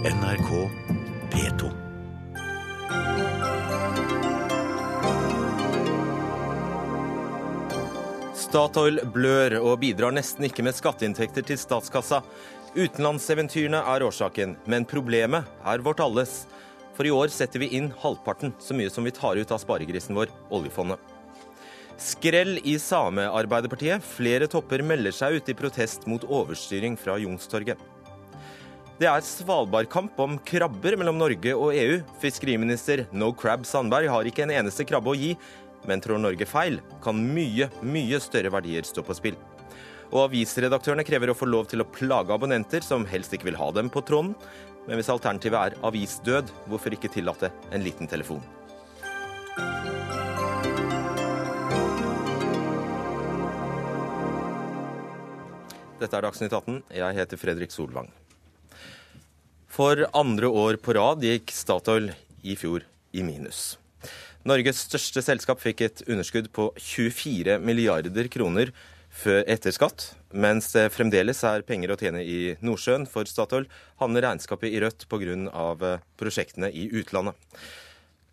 NRK P2. Statoil blør og bidrar nesten ikke med skatteinntekter til statskassa. Utenlandseventyrene er årsaken, men problemet er vårt alles. For i år setter vi inn halvparten så mye som vi tar ut av sparegrisen vår, oljefondet. Skrell i Samearbeiderpartiet. Flere topper melder seg ut i protest mot overstyring fra Youngstorget. Det er Svalbardkamp om krabber mellom Norge og EU. Fiskeriminister No Crab Sandberg har ikke en eneste krabbe å gi, men tror Norge feil, kan mye, mye større verdier stå på spill. Og avisredaktørene krever å få lov til å plage abonnenter som helst ikke vil ha dem på tråden. Men hvis alternativet er avisdød, hvorfor ikke tillate en liten telefon? Dette er Dagsnytt 18. Jeg heter Fredrik Solvang. For andre år på rad gikk Statoil i fjor i minus. Norges største selskap fikk et underskudd på 24 milliarder kroner etter skatt. Mens det fremdeles er penger å tjene i Nordsjøen for Statoil, havner regnskapet i rødt pga. prosjektene i utlandet.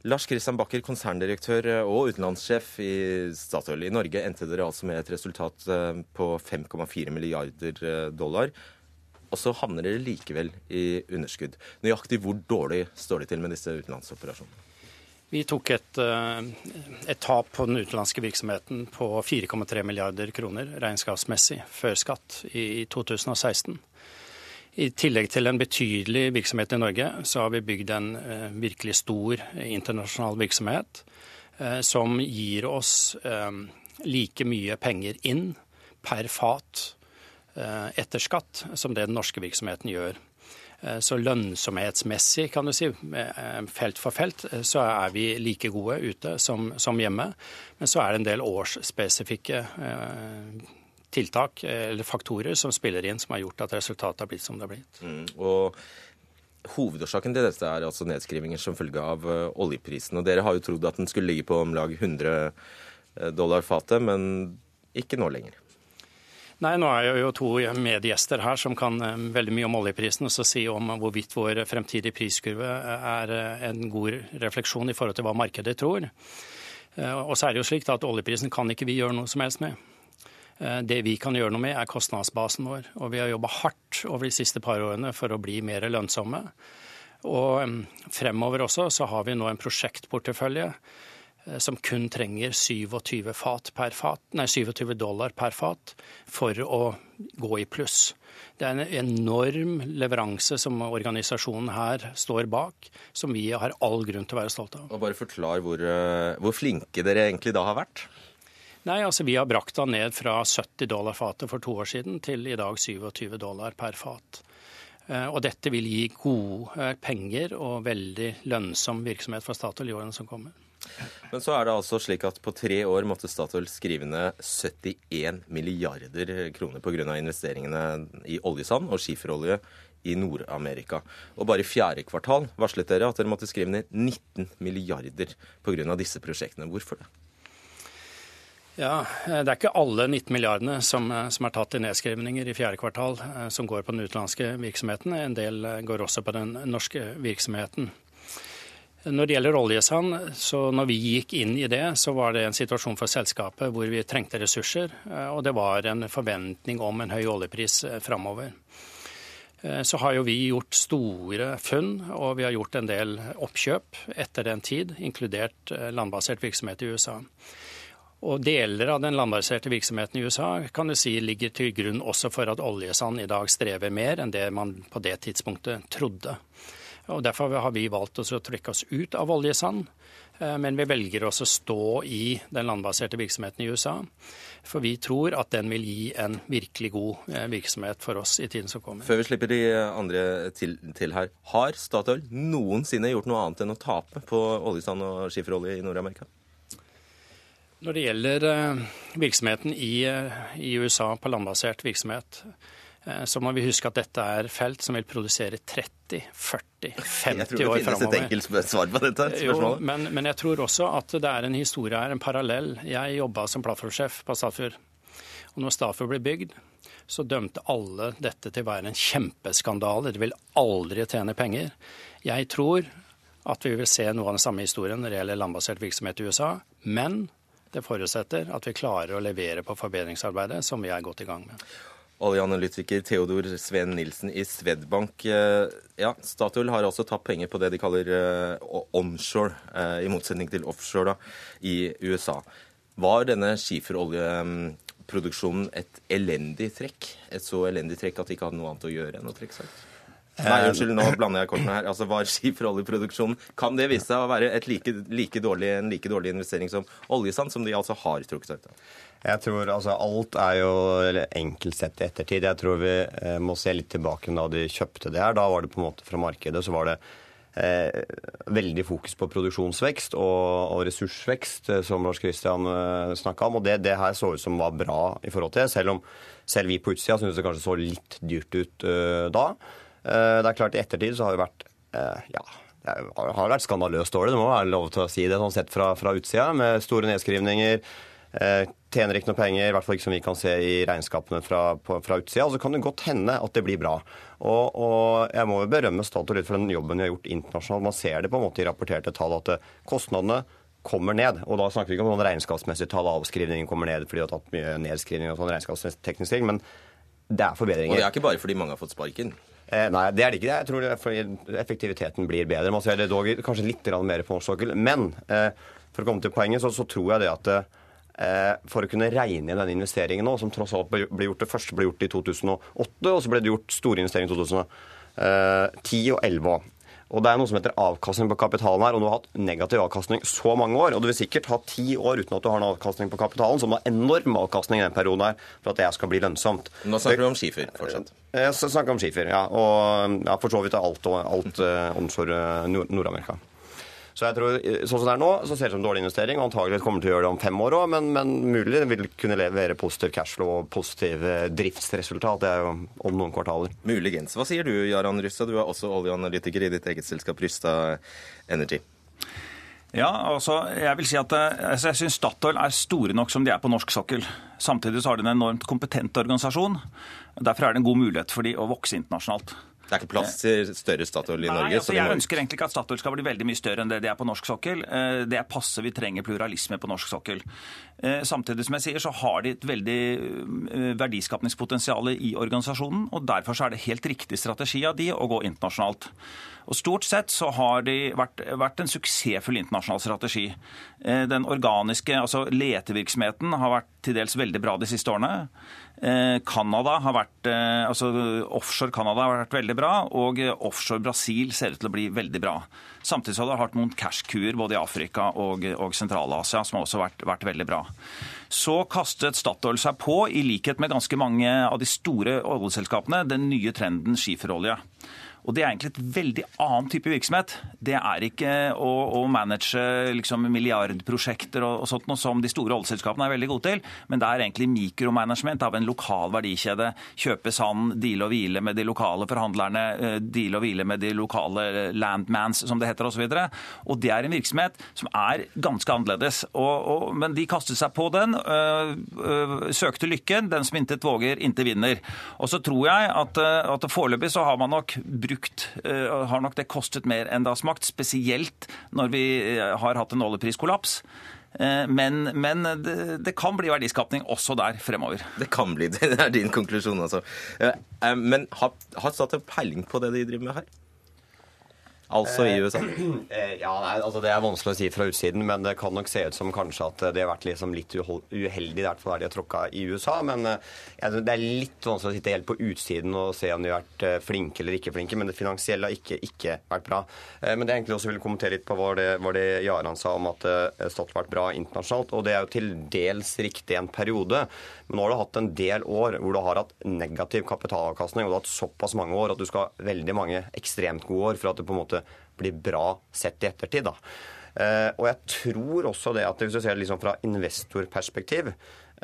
Lars Kristian Bakker, konserndirektør og utenlandssjef i Statoil. I Norge endte dere altså med et resultat på 5,4 milliarder dollar. Og så havner dere likevel i underskudd. Nøyaktig hvor dårlig står det til med disse utenlandsoperasjonene? Vi tok et, et, tap på den utenlandske virksomheten på 4,3 milliarder kroner regnskapsmessig før skatt i 2016. I tillegg til en betydelig virksomhet i Norge, så har vi bygd en virkelig stor internasjonal virksomhet som gir oss like mye penger inn per fat etter skatt som det den norske virksomheten gjør. Så lønnsomhetsmessig, kan du si, felt for felt, så er vi like gode ute som, som hjemme. Men så er det en del årsspesifikke tiltak eller faktorer som spiller inn, som har gjort at resultatet har blitt som det har blitt. Mm, og Hovedårsaken til dette er altså nedskrivinger som følge av oljeprisen. og Dere har jo trodd at den skulle ligge på om lag 100 dollar fatet, men ikke nå lenger. Nei, nå er jeg jo to medgjester her som kan veldig mye om oljeprisen, og så si om hvorvidt vår fremtidige priskurve er en god refleksjon i forhold til hva markedet tror. Og så er det jo slik at oljeprisen kan ikke vi gjøre noe som helst med. Det vi kan gjøre noe med, er kostnadsbasen vår. Og vi har jobba hardt over de siste par årene for å bli mer lønnsomme. Og fremover også så har vi nå en prosjektportefølje som kun trenger 27, fat per fat, nei, 27 dollar per fat for å gå i pluss. Det er en enorm leveranse som organisasjonen her står bak, som vi har all grunn til å være stolte av. Og bare Forklar hvor, hvor flinke dere egentlig da har vært? Nei, altså Vi har brakt den ned fra 70 dollar fatet for to år siden til i dag 27 dollar per fat. Og dette vil gi gode penger og veldig lønnsom virksomhet for Statoil i årene som kommer. Men så er det altså slik at på tre år måtte Statoil skrive ned 71 milliarder kroner pga. investeringene i oljesand og skiferolje i Nord-Amerika. Og bare i fjerde kvartal varslet dere at dere måtte skrive ned 19 milliarder pga. disse prosjektene. Hvorfor det? Ja, Det er ikke alle 19 milliardene som, som er tatt i nedskrivninger i fjerde kvartal som går på den utenlandske virksomheten. En del går også på den norske virksomheten. Når det gjelder oljesand, så når vi gikk inn i det, så var det en situasjon for selskapet hvor vi trengte ressurser, og det var en forventning om en høy oljepris framover. Så har jo vi gjort store funn, og vi har gjort en del oppkjøp etter den tid, inkludert landbasert virksomhet i USA. Og deler av den landbaserte virksomheten i USA kan du si ligger til grunn også for at oljesand i dag strever mer enn det man på det tidspunktet trodde. Og Derfor har vi valgt oss å trekke oss ut av oljesand. Men vi velger også å stå i den landbaserte virksomheten i USA. For vi tror at den vil gi en virkelig god virksomhet for oss i tiden som kommer. Før vi slipper de andre til, til her. Har Statoil noensinne gjort noe annet enn å tape på oljesand og skiferolje i Nord-Amerika? Når det gjelder virksomheten i, i USA på landbasert virksomhet, så må vi huske at dette er felt som vil produsere 30, 40, 50 år framover. Jeg tror det finnes et enkelt svar på dette spørsmålet. Jo, men, men, jeg tror også at det er en historie her, en parallell. Jeg jobba som plattformsjef på Statfjord. Og når Statfjord ble bygd, så dømte alle dette til å være en kjempeskandale. De vil aldri tjene penger. Jeg tror at vi vil se noe av den samme historien når det gjelder landbasert virksomhet i USA. Men det forutsetter at vi klarer å levere på forbedringsarbeidet som vi er godt i gang med. Oljeanalytiker Theodor Sven Nilsen i Svedbank. Eh, ja, Statoil har altså tatt penger på det de kaller uh, onshore, uh, i motsetning til offshore, da, i USA. Var denne skiferoljeproduksjonen et elendig trekk? Et så elendig trekk at de ikke hadde noe annet å gjøre enn å trekke seg ut? Nei, unnskyld, nå blander jeg kortene her. Altså, Var skiferoljeproduksjonen Kan det vise seg å være like, like dårlig, en like dårlig investering som oljesand, som de altså har trukket seg ut av? Jeg tror altså Alt er jo enkelt sett i ettertid. Jeg tror vi eh, må se litt tilbake da de kjøpte det her. Da var det på en måte fra markedet så var det eh, veldig fokus på produksjonsvekst og, og ressursvekst, eh, som Lars Kristian eh, snakka om. Og det, det, her så ut som var bra i forhold til det, selv om selv vi på utsida syntes det kanskje så litt dyrt ut eh, da. Eh, det er klart I ettertid så har det vært ja, det har vært skandaløst dårlig, det må være lov til å si det, sånn sett fra, fra utsida, med store nedskrivninger. Eh, tjener ikke noe penger, i hvert fall ikke som vi kan se i regnskapene fra, på, fra utsida. Og så kan det godt hende at det blir bra. Og, og jeg må jo berømme Statoil litt for den jobben vi har gjort internasjonalt. Man ser det på en måte i rapporterte tall at kostnadene kommer ned. Og da snakker vi ikke om noen regnskapsmessige tall, avskrivningen kommer ned fordi du har tatt mye nedskrivning og sånn regnskapsteknisk ting, men det er forbedringer. Og det er ikke bare fordi mange har fått sparken? Eh, nei, det er det ikke. Jeg tror det effektiviteten blir bedre. Man ser det dog kanskje litt mer på norsk sokkel. Men eh, for å komme til poenget, så, så tror jeg det at eh, for å kunne regne inn denne investeringen nå, som tross alt ble, gjort det første ble gjort i 2008, og så ble det gjort store investeringer i 2010 eh, og 2011 òg. Og det er noe som heter avkastning på kapitalen her, og du har hatt negativ avkastning så mange år. Og du vil sikkert ha ti år uten at du har en avkastning på kapitalen, som har enorm avkastning i den perioden her, for at det skal bli lønnsomt. Nå snakker du om skifer fortsatt? Jeg snakker om skifer, ja. Og ja, for så vidt alt, alt uh, onshore Nord-Amerika. Så jeg tror, sånn som det er nå, så ser det ut som dårlig investering, og antagelig kommer til å gjøre det om fem år òg, men, men, mulig det vil kunne levere positiv cashflow og positiv eh, driftsresultat. Det er jo om noen kvartaler. Muligens. Hva sier du, Jaran Rystad? Du er også oljeanalytiker i ditt eget selskap Rystad Energy. Ja, altså, jeg vil si at eh, altså, jeg syns Statoil er store nok som de er på norsk sokkel. Samtidig så har de en enormt kompetent organisasjon. Derfor er det en god mulighet for de å vokse internasjonalt. Det er ikke plass til større Statoil i Norge? Nei, altså, jeg ønsker egentlig ikke at Statoil skal bli veldig mye større enn det de er på norsk sokkel. Eh, det er passe. Vi trenger pluralisme på norsk sokkel. Eh, samtidig som jeg sier, så har de et veldig eh, verdiskapningspotensial i organisasjonen. og Derfor er det helt riktig strategi av de å gå internasjonalt. Og Stort sett så har de vært, vært en suksessfull internasjonal strategi. Den organiske, altså letevirksomheten, har vært til dels veldig bra de siste årene. Canada har vært, altså Offshore Canada har vært veldig bra, og offshore Brasil ser ut til å bli veldig bra. Samtidig har det vært noen cash-kuer både i Afrika og, og Sentral-Asia som har også vært, vært veldig bra. Så kastet Statoil seg på, i likhet med ganske mange av de store oljeselskapene, den nye trenden skiferolje. Og Det er egentlig et veldig annen type virksomhet. Det er ikke å, å manage liksom, milliardprosjekter og, og sånt noe som de store oljeselskapene er veldig gode til, men det er egentlig mikromanagement av en lokal verdikjede. Kjøpe sand, deale og hvile med de lokale forhandlerne, eh, deale og hvile med de lokale landmans, som det heter, osv. Og, så og det er en virksomhet som er ganske annerledes. Og, og, men de kastet seg på den, øh, øh, søkte lykken. Den som intet våger, intet vinner. Og så tror jeg at, at foreløpig så har man nok brukt brukt, eh, har nok det kostet mer enn det har smakt. Spesielt når vi eh, har hatt en oljepriskollaps. Eh, men, men det, det, kan bli verdiskapning også der fremover. Det kan bli, det er din konklusjon, altså. Men har, har Statoil peiling på det de driver med her? Altså i USA? Eh, ja, nei, altså Det er vanskelig å si fra utsiden, men det kan nok se ut som kanskje at det har vært liksom litt uheldig, hvert fall der de har tråkka i USA. Men eh, ja, det er litt vanskelig å sitte helt på utsiden og se om de har vært eh, flinke eller ikke flinke. Men det finansielle har ikke, ikke vært bra. Men det jeg egentlig også vil kommentere litt på, var det, var det Jaran sa om at Statoil har vært bra internasjonalt. Og det er jo til dels riktig en periode. Men nå har du hatt en del år hvor du har hatt negativ kapitalavkastning, og du har hatt såpass mange år at du skal ha veldig mange ekstremt gode år for at du på en måte blir bra sett i ettertid. da. Eh, og jeg tror også det at hvis du ser det liksom fra investorperspektiv,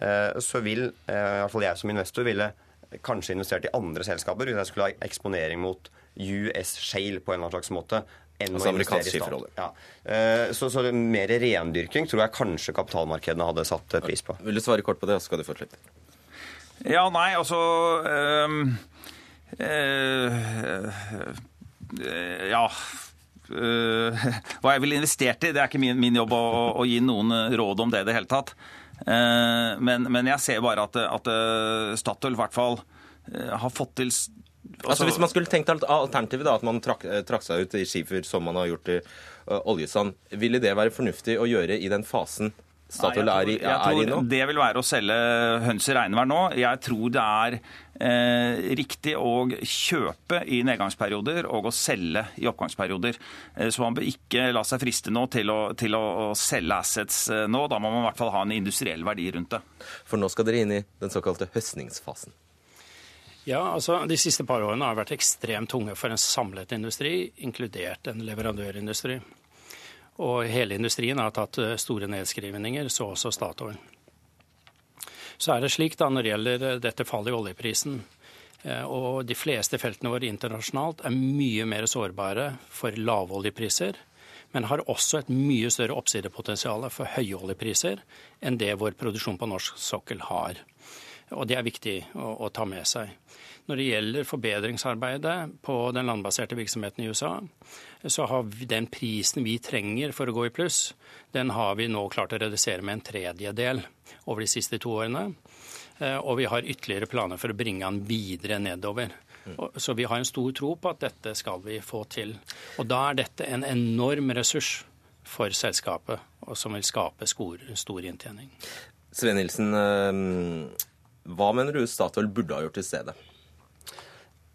eh, så vil eh, i hvert fall jeg som investor ville kanskje investert i andre selskaper hvis jeg skulle ha eksponering mot US Shale på en eller annen slags måte. Enn altså amerikansk skiferolje. Ja. Så, så mer rendyrking tror jeg kanskje kapitalmarkedene hadde satt pris på. Vil du svare kort på det, så skal du få slippe. Ja, nei, altså øh, øh, Ja. Øh, hva jeg ville investert i, det er ikke min, min jobb å, å, gi noen råd om det i det hele tatt. Uh, men, men, jeg ser bare at, at Statoil i hvert fall har fått til Altså, altså, Hvis man skulle tenkt alternativet, da, at man trakk, trakk seg ut i skifer som man har gjort i uh, oljesand, ville det være fornuftig å gjøre i den fasen Statoil er, i, er i nå? Det vil være å selge høns i regnvær nå. Jeg tror det er eh, riktig å kjøpe i nedgangsperioder og å selge i oppgangsperioder. Eh, så man bør ikke la seg friste nå til å, til å, å selge assets eh, nå. Da må man i hvert fall ha en industriell verdi rundt det. For nå skal dere inn i den såkalte høstningsfasen. Ja, altså De siste par årene har vært ekstremt tunge for en samlet industri, inkludert en leverandørindustri. Og hele industrien har tatt eh, store nedskrivninger, så også Statoil. Så er det slik da når det gjelder eh, dette fallet i oljeprisen, eh, og de fleste feltene våre internasjonalt er mye mer sårbare for lavoljepriser, men har også et mye større oppsidepotensial for høye oljepriser enn det vår produksjon på norsk sokkel har. Og det er viktig å, å ta med seg. Når det gjelder forbedringsarbeidet på den landbaserte virksomheten i USA, så har vi den prisen vi trenger for å gå i pluss, den har vi nå klart å redusere med en tredjedel over de siste to årene. Eh, og vi har ytterligere planer for å bringe den videre nedover. Så vi har en stor tro på at dette skal vi få til. Og da er dette en enorm ressurs for selskapet, og som vil skape stor inntjening. Sven Nilsen, eh, hva mener du Statoil burde ha gjort i stedet?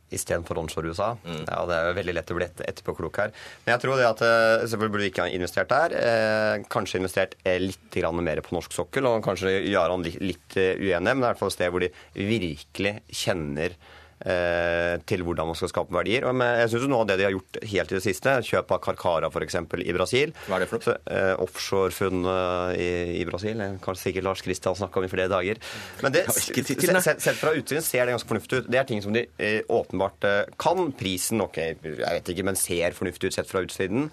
istedenfor onshore USA. Mm. Ja, Det er jo veldig lett å bli etterpåklok her. Men jeg tror det at eh, selvfølgelig burde vi ikke ha investert der. Eh, kanskje investert eh, litt mer på norsk sokkel, og kanskje gjøre han litt, litt uenig, men det er i hvert fall et sted hvor de virkelig kjenner Eh, til hvordan man skal skape verdier. Og jeg synes Noe av det de har gjort helt i det siste, kjøp av Carcara f.eks. i Brasil Hva er det for noe? Eh, Offshorefunn i, i, Brasil. Kanskje sikkert Lars Kristian snakka om i flere dager. Men det, sett fra utsiden ser det ganske fornuftig ut. Det er ting som de eh, åpenbart eh, kan. Prisen, ok, jeg vet ikke, men ser fornuftig ut sett fra utsiden.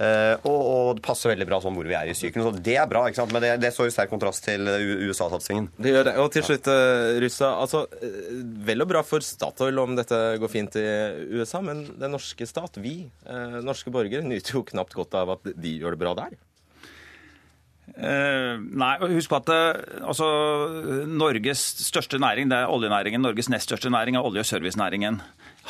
Uh, og, og, det passer veldig bra sånn hvor vi er i sykelen. Så det er bra, ikke sant? men det, det står i sterk kontrast til USA-satsingen. Det gjør det. Og til slutt, uh, Russa. Altså, vel og bra for Statoil om dette går fint i USA, men den norske stat, vi norske borgere, nyter jo knapt godt av at de gjør det bra der. Uh, nei, husk på at altså, Norges største næring det er oljenæringen. Norges nest største næring er olje- og servicenæringen.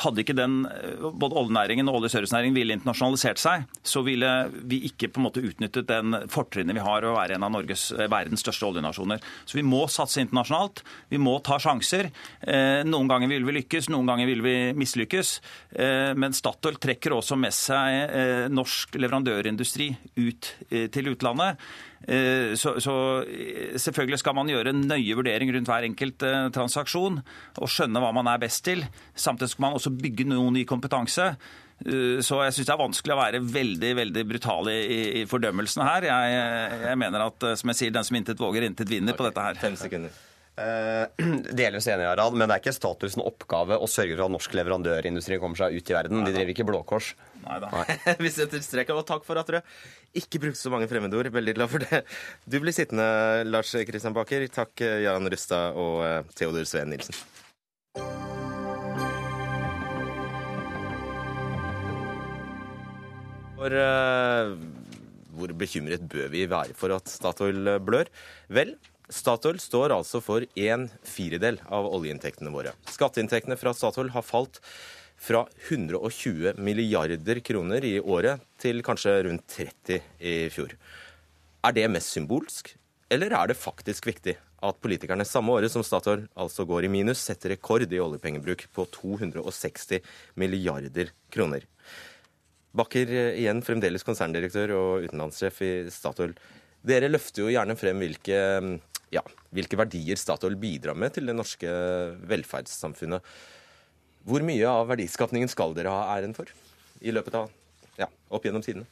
Hadde ikke den, eh, både oljenæringen og oljeservicenæringen ville internasjonalisert seg, så ville vi ikke på en måte utnyttet den fortrinnet vi har å være en av Norges, eh, verdens største oljenasjoner. Så vi må satse internasjonalt. Vi må ta sjanser. Eh, noen ganger vil vi lykkes, noen ganger vil vi mislykkes. Men Statoil trekker også med seg norsk leverandørindustri ut til utlandet. Så, så, selvfølgelig skal man gjøre en nøye vurdering rundt hver enkelt transaksjon og skjønne hva man er best til. Samtidig skal man også bygge noen ny kompetanse. Så jeg syns det er vanskelig å være veldig veldig brutal i, i fordømmelsene her. Jeg, jeg, mener at som jeg sier, den som intet våger, intet vinner på dette her. Fem sekunder. Uh, delvis enig, Harald, men det er ikke statusen oppgave å sørge for at norsk leverandørindustri kommer seg ut i verden. De driver ikke Blå Kors. Neida. Nei. Vi setter strek og takk for at dere ikke brukte så mange fremmedord. Veldig glad for det. Du blir sittende, Lars Kristian Baker. Takk, Jan Rustad og eh, Theodor Sveen Nilsen. For uh, hvor bekymret bør vi være for at Statoil blør? Vel, Statoil står altså for en firedel av oljeinntektene våre. Skatteinntektene fra Statoil har falt fra 120 milliarder kroner i året til kanskje rundt 30 i fjor. Er det mest symbolsk, eller er det faktisk viktig at politikerne samme året som Statoil altså går i minus, setter rekord i oljepengebruk på 260 milliarder kroner? Bakker, igjen fremdeles konserndirektør og utenlandssjef i Statoil. Dere løfter jo gjerne frem hvilke, ja, hvilke verdier Statoil bidrar med til det norske velferdssamfunnet. Hvor mye av verdiskapningen skal dere ha æren for i løpet av ja, opp gjennom tidene?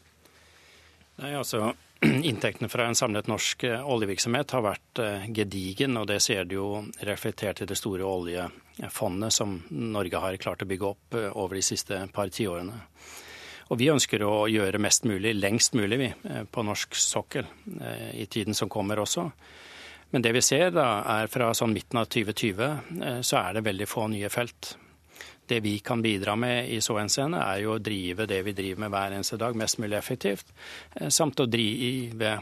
Nei, altså Inntektene fra en samlet norsk eh, oljevirksomhet har vært eh, gedigen, og det ser du jo reflektert i det store oljefondet som Norge har klart å bygge opp eh, over de siste par tiårene. Og vi ønsker å gjøre mest mulig, lengst mulig, vi, på norsk sokkel i tiden som kommer også. Men det vi ser da, er fra sånn midten av 2020 så er det veldig få nye felt. Det vi kan bidra med i så henseende, er jo å drive det vi driver med hver eneste dag, mest mulig effektivt. Samt å drive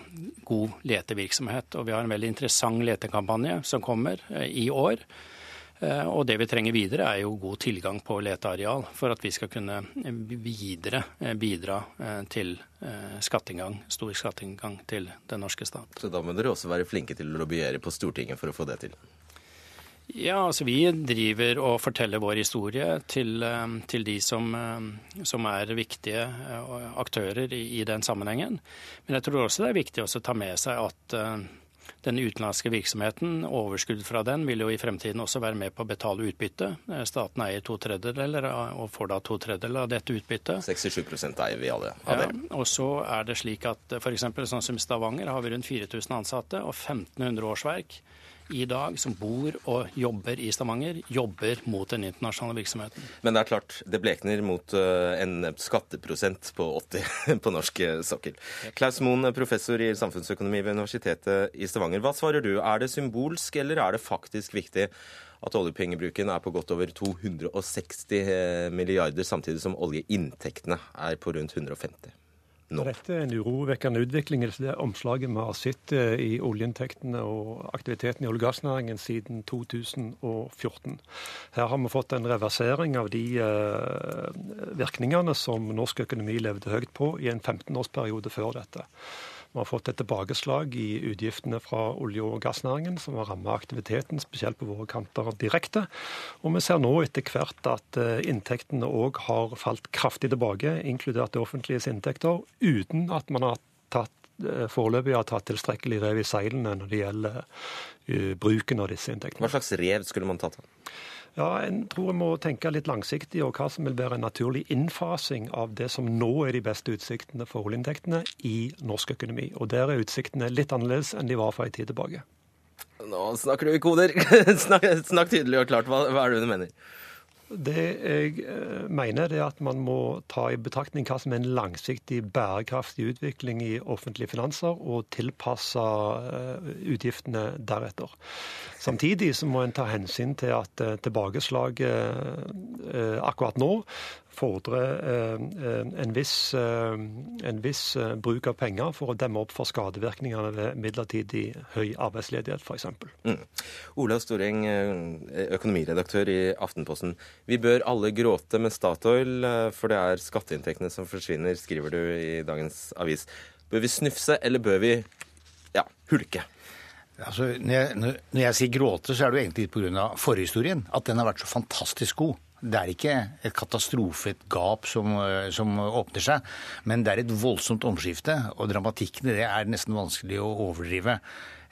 god letevirksomhet. Og vi har en veldig interessant letekampanje som kommer i år Eh, og det vi trenger videre, er jo god tilgang på leteareal for at vi skal kunne videre eh, bidra eh, til skatteinngang, stor skatteinngang til den norske stat. Så da må dere også være flinke til å lobbyere på Stortinget for å få det til? Ja, altså Vi driver og forteller vår historie til, til de som, som, er viktige aktører i, i, den sammenhengen. Men jeg tror også det er viktig å ta med seg at den utenlandske virksomheten, overskudd fra den, vil jo i fremtiden også være med på å betale utbytte. Eh, staten eier to tredjedeler og får da to tredjedeler av dette utbyttet. 67 eier vi alle av det. Ja, og så er det slik at f.eks. sånn som Stavanger har vi rundt 4000 ansatte og 1500 årsverk i dag som bor og jobber i Stavanger, jobber mot den internasjonale virksomheten. Men det er klart, det blekner mot eh, en skatteprosent på 80 på norsk eh, sokkel. Klaus Moen, professor i samfunnsøkonomi ved Universitetet i Stavanger. Hva svarer du? Er det symbolsk, eller er det faktisk viktig at oljepengebruken er på godt over 260 eh, milliarder, samtidig som oljeinntektene er på rundt 150? Nå. Dette er en urovekkende utvikling det omslaget vi har sett eh, i oljeinntektene og aktiviteten i olje- og gassnæringen siden 2014. Her har vi fått en reversering av de eh, virkningene som norsk økonomi levde høyt på i en 15-årsperiode før dette. Vi har fått et tilbakeslag i utgiftene fra olje- og gassnæringen, som har rammet aktiviteten, spesielt på våre kanter direkte. Og vi ser nå etter hvert at eh, inntektene òg har falt kraftig tilbake, inkludert det offentliges inntekter, uten at man har tatt eh, foreløpig har tatt tilstrekkelig rev i seilene når det gjelder uh, bruken av disse inntektene. Hva slags rev skulle man tatt? Ja, En tror jeg må tenke litt langsiktig, og hva som vil være en naturlig innfasing av det som nå er de beste utsiktene for oljeinntektene i norsk økonomi. Og Der er utsiktene litt annerledes enn de var for en tid tilbake. Nå snakker du i koder! snakk, snakk, tydelig og klart. Hva, hva er det du mener? Det jeg eh, mener, er at man må ta i betraktning hva som er en langsiktig bærekraftig utvikling i offentlige finanser, og tilpasse eh, utgiftene deretter. Samtidig så må en ta hensyn til at eh, tilbakeslaget akkurat nå fordrer en viss, en viss bruk av penger for å demme opp for skadevirkningene ved midlertidig høy arbeidsledighet, f.eks. Mm. Olav Storeng, økonomiredaktør i Aftenposten. Vi bør alle gråte med Statoil, eh, for det er skatteinntektene som forsvinner, skriver du i dagens avis. Bør vi snufse, eller bør vi ja, hulke? Altså, når, jeg, når jeg sier gråte, så er det jo egentlig pga. forhistorien. At den har vært så fantastisk god. Det er ikke et katastrofe, et gap, som, eh, som, åpner seg, men det er et voldsomt omskifte. Og dramatikken i det er nesten vanskelig å overdrive.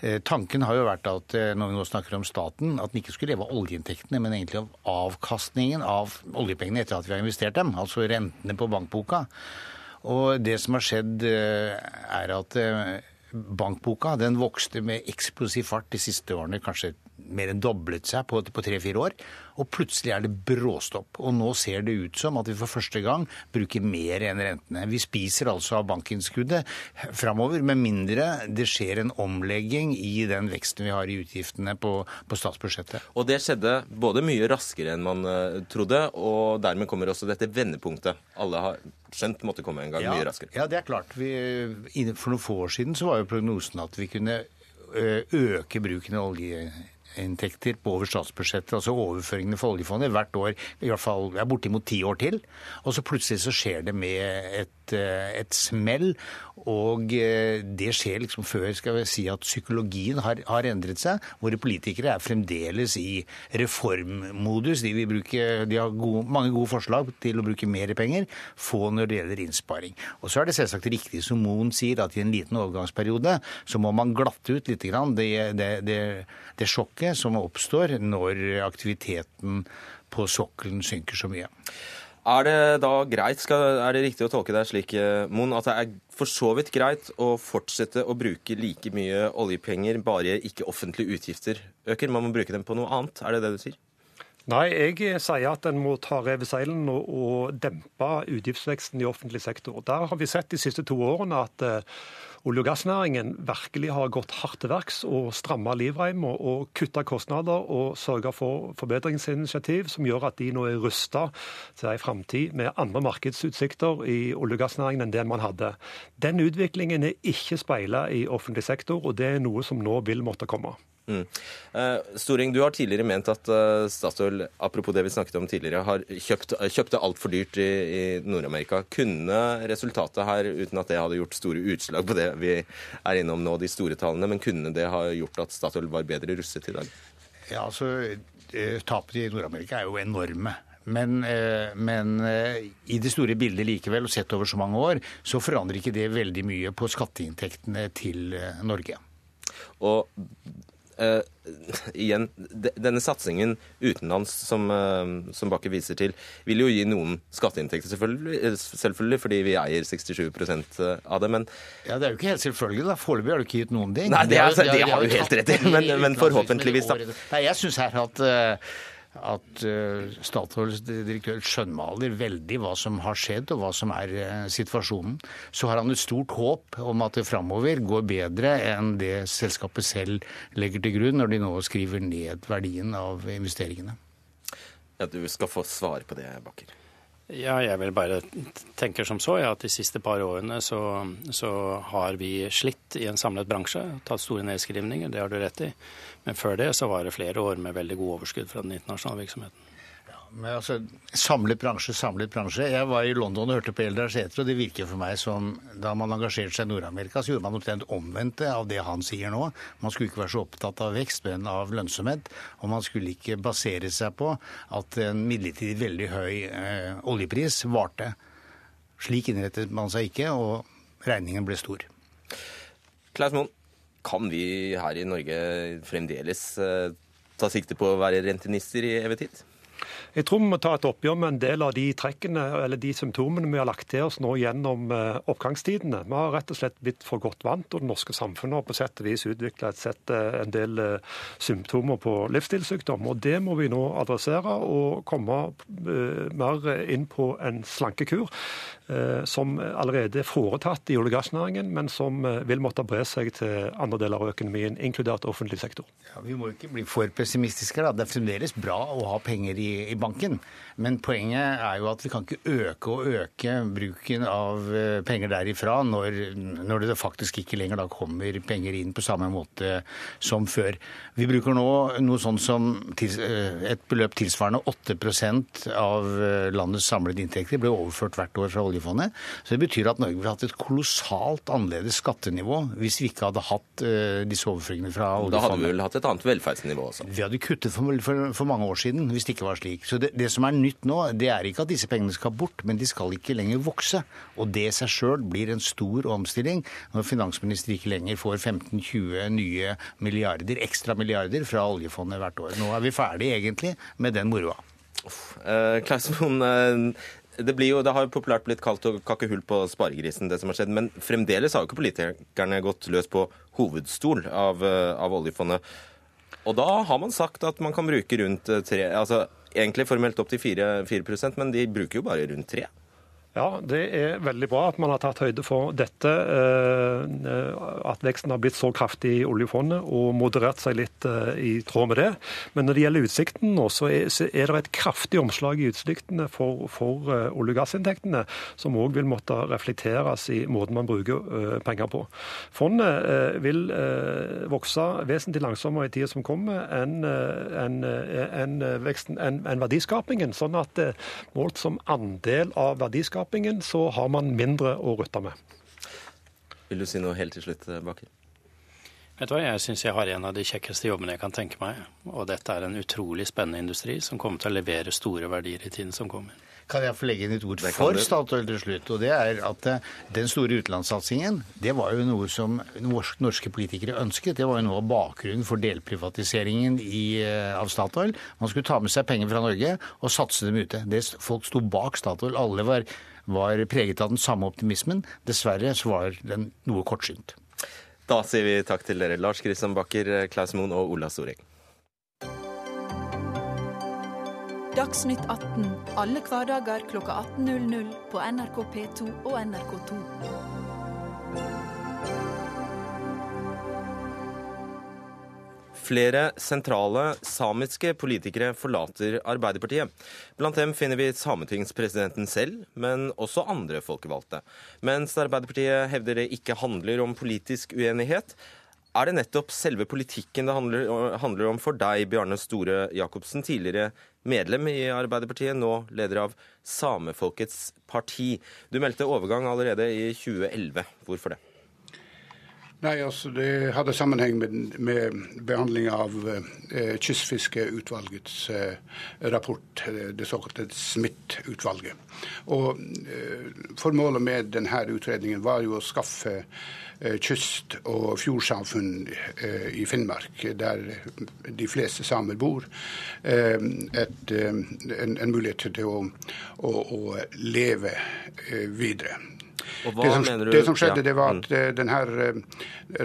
Eh, tanken har jo vært at eh, når vi nå snakker om staten, at den ikke skulle leve av oljeinntektene, men egentlig av avkastningen av oljepengene etter at vi har investert dem, altså rentene på bankboka. Og det som har skjedd, er at bankboka den vokste med eksplosiv fart de siste årene, kanskje mer enn doblet seg på, på tre-fire år. Og plutselig er det bråstopp. Og nå ser det ut som at vi for første gang bruker mer enn rentene. Vi spiser altså av bankinnskuddet framover, med mindre det skjer en omlegging i den veksten vi har i utgiftene på, på statsbudsjettet. Og det skjedde både mye raskere enn man uh, trodde, og dermed kommer også dette vendepunktet. Alle har skjønt måtte komme en gang ja, mye raskere. Ja, det er klart. Vi, for noen få år siden så var jo prognosen at vi kunne øke bruken av olje inntekter på over statsbudsjettet, altså overføringene for oljefondet, hvert år i hvert fall er bortimot ti år til. Og så plutselig så skjer det med et, eh, et smell. Og eh, det skjer liksom før skal vi si at psykologien har, har endret seg. Våre politikere er fremdeles i reformmodus. De, vil bruke, de har gode, mange gode forslag til å bruke mer penger, få når det gjelder innsparing. Og så er det selvsagt riktig som Moen sier, at i en liten overgangsperiode så må man glatte ut litt grann det, det, det, det sjokket trykket som oppstår når aktiviteten på sokkelen synker så mye. Er det da greit, skal, er det riktig å tolke deg slik, eh, Mon, at det er for så vidt greit å fortsette å bruke like mye oljepenger, bare ikke offentlige utgifter øker? Man må bruke dem på noe annet, er det det du sier? Nei, jeg sier at en må ta rev i seilene og, og dempe utgiftsveksten i offentlig sektor. Der har vi sett de siste to årene at uh, olje- og gassnæringen virkelig har gått hardt til verks og stramma livreima og kutta kostnader og sørga for forbedringsinitiativ som gjør at de nå er rusta til ei framtid med andre markedsutsikter i olje- og gassnæringen enn det man hadde. Den utviklingen er ikke speila i offentlig sektor, og det er noe som nå vil måtte komme. Mm. Uh, Storing, du har tidligere ment at uh, Statoil apropos det vi snakket om tidligere, har kjøpt, uh, kjøpte altfor dyrt i, i Nord-Amerika. Kunne resultatet her, uten at det hadde gjort store utslag på det vi er innom nå, de store tallene, men kunne det ha gjort at Statoil var bedre russet i dag? Ja, altså, Tapene i Nord-Amerika er jo enorme. Men, men, i det store bildet likevel, og sett over så mange år, så forandrer ikke det veldig mye på skatteinntektene til Norge. Og Uh, igjen, denne satsingen utenlands som, uh, som, Bakke viser til, vil jo gi noen skatteinntekter, selvfølgelig, eh, selvfølgelig fordi vi eier 67 av det, men Ja, Det er jo ikke helt selvfølgelig. da. Foreløpig har du ikke gitt noen ting. Nei, det, er, det, det har du helt rett i, men, men forhåpentligvis, da. Nei, jeg syns her at uh, at uh, Statoils direktør skjønnmaler veldig hva som har skjedd og hva som er uh, situasjonen. Så har han et stort håp om at det framover går bedre enn det selskapet selv legger til grunn når de nå skriver ned verdien av investeringene. Ja, Du skal få svar på det, Bakker. Ja, jeg vil bare tenke som så ja, at de siste par årene så, så, har vi slitt i en samlet bransje. Tatt store nedskrivninger, det har du rett i. Men før det så var det flere år med veldig god overskudd fra den internasjonale virksomheten. Men altså, Samlet bransje, samlet bransje. Jeg var i London og hørte på Eldar Sætre, og det virker for meg som da man engasjerte seg i Nord-Amerika, så gjorde man omtrent omvendte av det han sier nå. Man skulle ikke være så opptatt av vekst, men av lønnsomhet. Og man skulle ikke basere seg på at en midlertidig veldig høy eh, oljepris varte. Slik innrettet man seg ikke, og regningen ble stor. Klaus Moen, kan vi her i Norge fremdeles eh, ta sikte på å være rentenister i evig tid? Jeg tror vi må ta et oppgjør med en del av de trekkene eller de symptomene vi har lagt til oss nå gjennom eh, oppgangstidene. Vi har rett og slett blitt for godt vant, og det norske samfunnet har på sett og vis utvikla eh, en del eh, symptomer på livsstilssykdom. Og Det må vi nå adressere og komme mer inn på en slankekur. Som allerede er foretatt i olje- og gassnæringen, men som vil måtte bre seg til andre deler av økonomien, inkludert offentlig sektor. Ja, vi må ikke bli for pessimistiske. Da. Det er fremdeles bra å ha penger i, i banken. Men poenget er jo at vi kan ikke øke og øke bruken av eh, penger derifra når, når det faktisk ikke lenger da kommer penger inn på samme måte som før. Vi bruker nå noe sånn som eh, et beløp tilsvarende 8 av eh, landets samlede inntekter ble overført hvert år fra oljefondet. Så det betyr at Norge ville hatt et kolossalt annerledes skattenivå hvis vi ikke hadde hatt disse overføringene fra oljefondet. Da hadde vi vel hatt et annet velferdsnivå også? Vi hadde kuttet for, for, for mange år siden hvis det ikke var slik. Så det, det, som er nytt nå, det er ikke at disse pengene skal bort, men de skal ikke lenger vokse. Og det i seg sjøl blir en stor omstilling når finansminister ikke lenger får 15-20 nye milliarder, ekstra milliarder fra oljefondet hvert år. Nå er vi ferdig egentlig med den moroa. Uh, Klaus Moen, uh, det, jo, det, har jo populært blitt kalt å kakke hull på sparegrisen, det som har skjedd. Men fremdeles har jo ikke politikerne gått løs på hovedstol av, uh, av oljefondet. Og da har man sagt at man kan bruke rundt tre altså egentlig formelt opp til 4, 4% men de bruker jo bare rundt 3 ja, det er veldig bra at man har tatt høyde for dette. Eh, at veksten har blitt så kraftig i oljefondet og moderert seg litt eh, i tråd med det. Men når det gjelder utsikten nå, så er det et kraftig omslag i utsiktene for, for eh, olje- og gassinntektene, som òg vil måtte reflekteres i måten man bruker penger på. Fondet vil vokse vesentlig langsommere i tida som kommer enn en, en, en, en verdiskapingen. Sånn at målt som andel av verdiskapingen verdiskapingen, så har man mindre å rutte med. Vil du si noe helt til slutt, Bakker? Vet du hva, Jeg syns jeg har en av de kjekkeste jobbene jeg kan tenke meg. Og dette er en utrolig spennende industri som kommer til å levere store verdier i tiden som kommer. Kan jeg få legge inn et ord for Statoil til slutt? Og det er at eh, den store utenlandssatsingen, det var jo noe som norske politikere ønsket. Det var jo noe av bakgrunnen for delprivatiseringen i, eh, av Statoil. Man skulle ta med seg penger fra Norge og satse dem ute. Det, folk sto bak Statoil. Alle var, var preget av den samme optimismen. Dessverre så var den noe kortsynt. Da sier vi takk til dere, Lars Kristian Bakker, Klaus Moen og Ola Storeng. Dagsnytt 18 alle hverdager klokka 18.00 på NRK P2 og NRK2. Flere sentrale samiske politikere forlater Arbeiderpartiet. Blant dem finner vi sametingspresidenten selv, men også andre folkevalgte. Mens Arbeiderpartiet hevder det ikke handler om politisk uenighet, er det nettopp selve politikken det handler, om for deg, Bjarne Store Jacobsen, tidligere medlem i Arbeiderpartiet, nå leder av Samefolkets parti. Du meldte overgang allerede i 2011. Hvorfor det? Nei, altså Det hadde sammenheng med, med behandling av eh, Kystfiskeutvalgets eh, rapport, eh, det såkalte Smith-utvalget. Og eh, Formålet med denne utredningen var jo å skaffe eh, kyst- og fjordsamfunn eh, i Finnmark, der de fleste samer bor, et, en, en, mulighet til å, å, å leve videre. Det som, det, som, skjedde, det var at uh, denne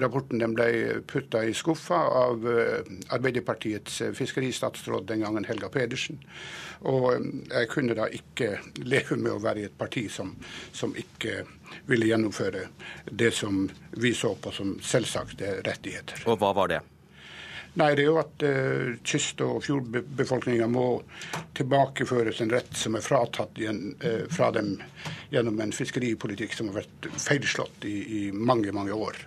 rapporten den ble putta i skuffa av uh, Arbeiderpartiets fiskeristatsråd den gangen, Helga Pedersen. Og jeg kunne da ikke leve med å være i et parti som, som ikke ville gjennomføre det som vi så på som selvsagte rettigheter. Og hva var det? Nei, det er jo at uh, kyst- og fjordbefolkninga må tilbakeføres en rett som er fratatt igjen, uh, fra dem gjennom en fiskeripolitikk som har vært feilslått i, i mange, mange år.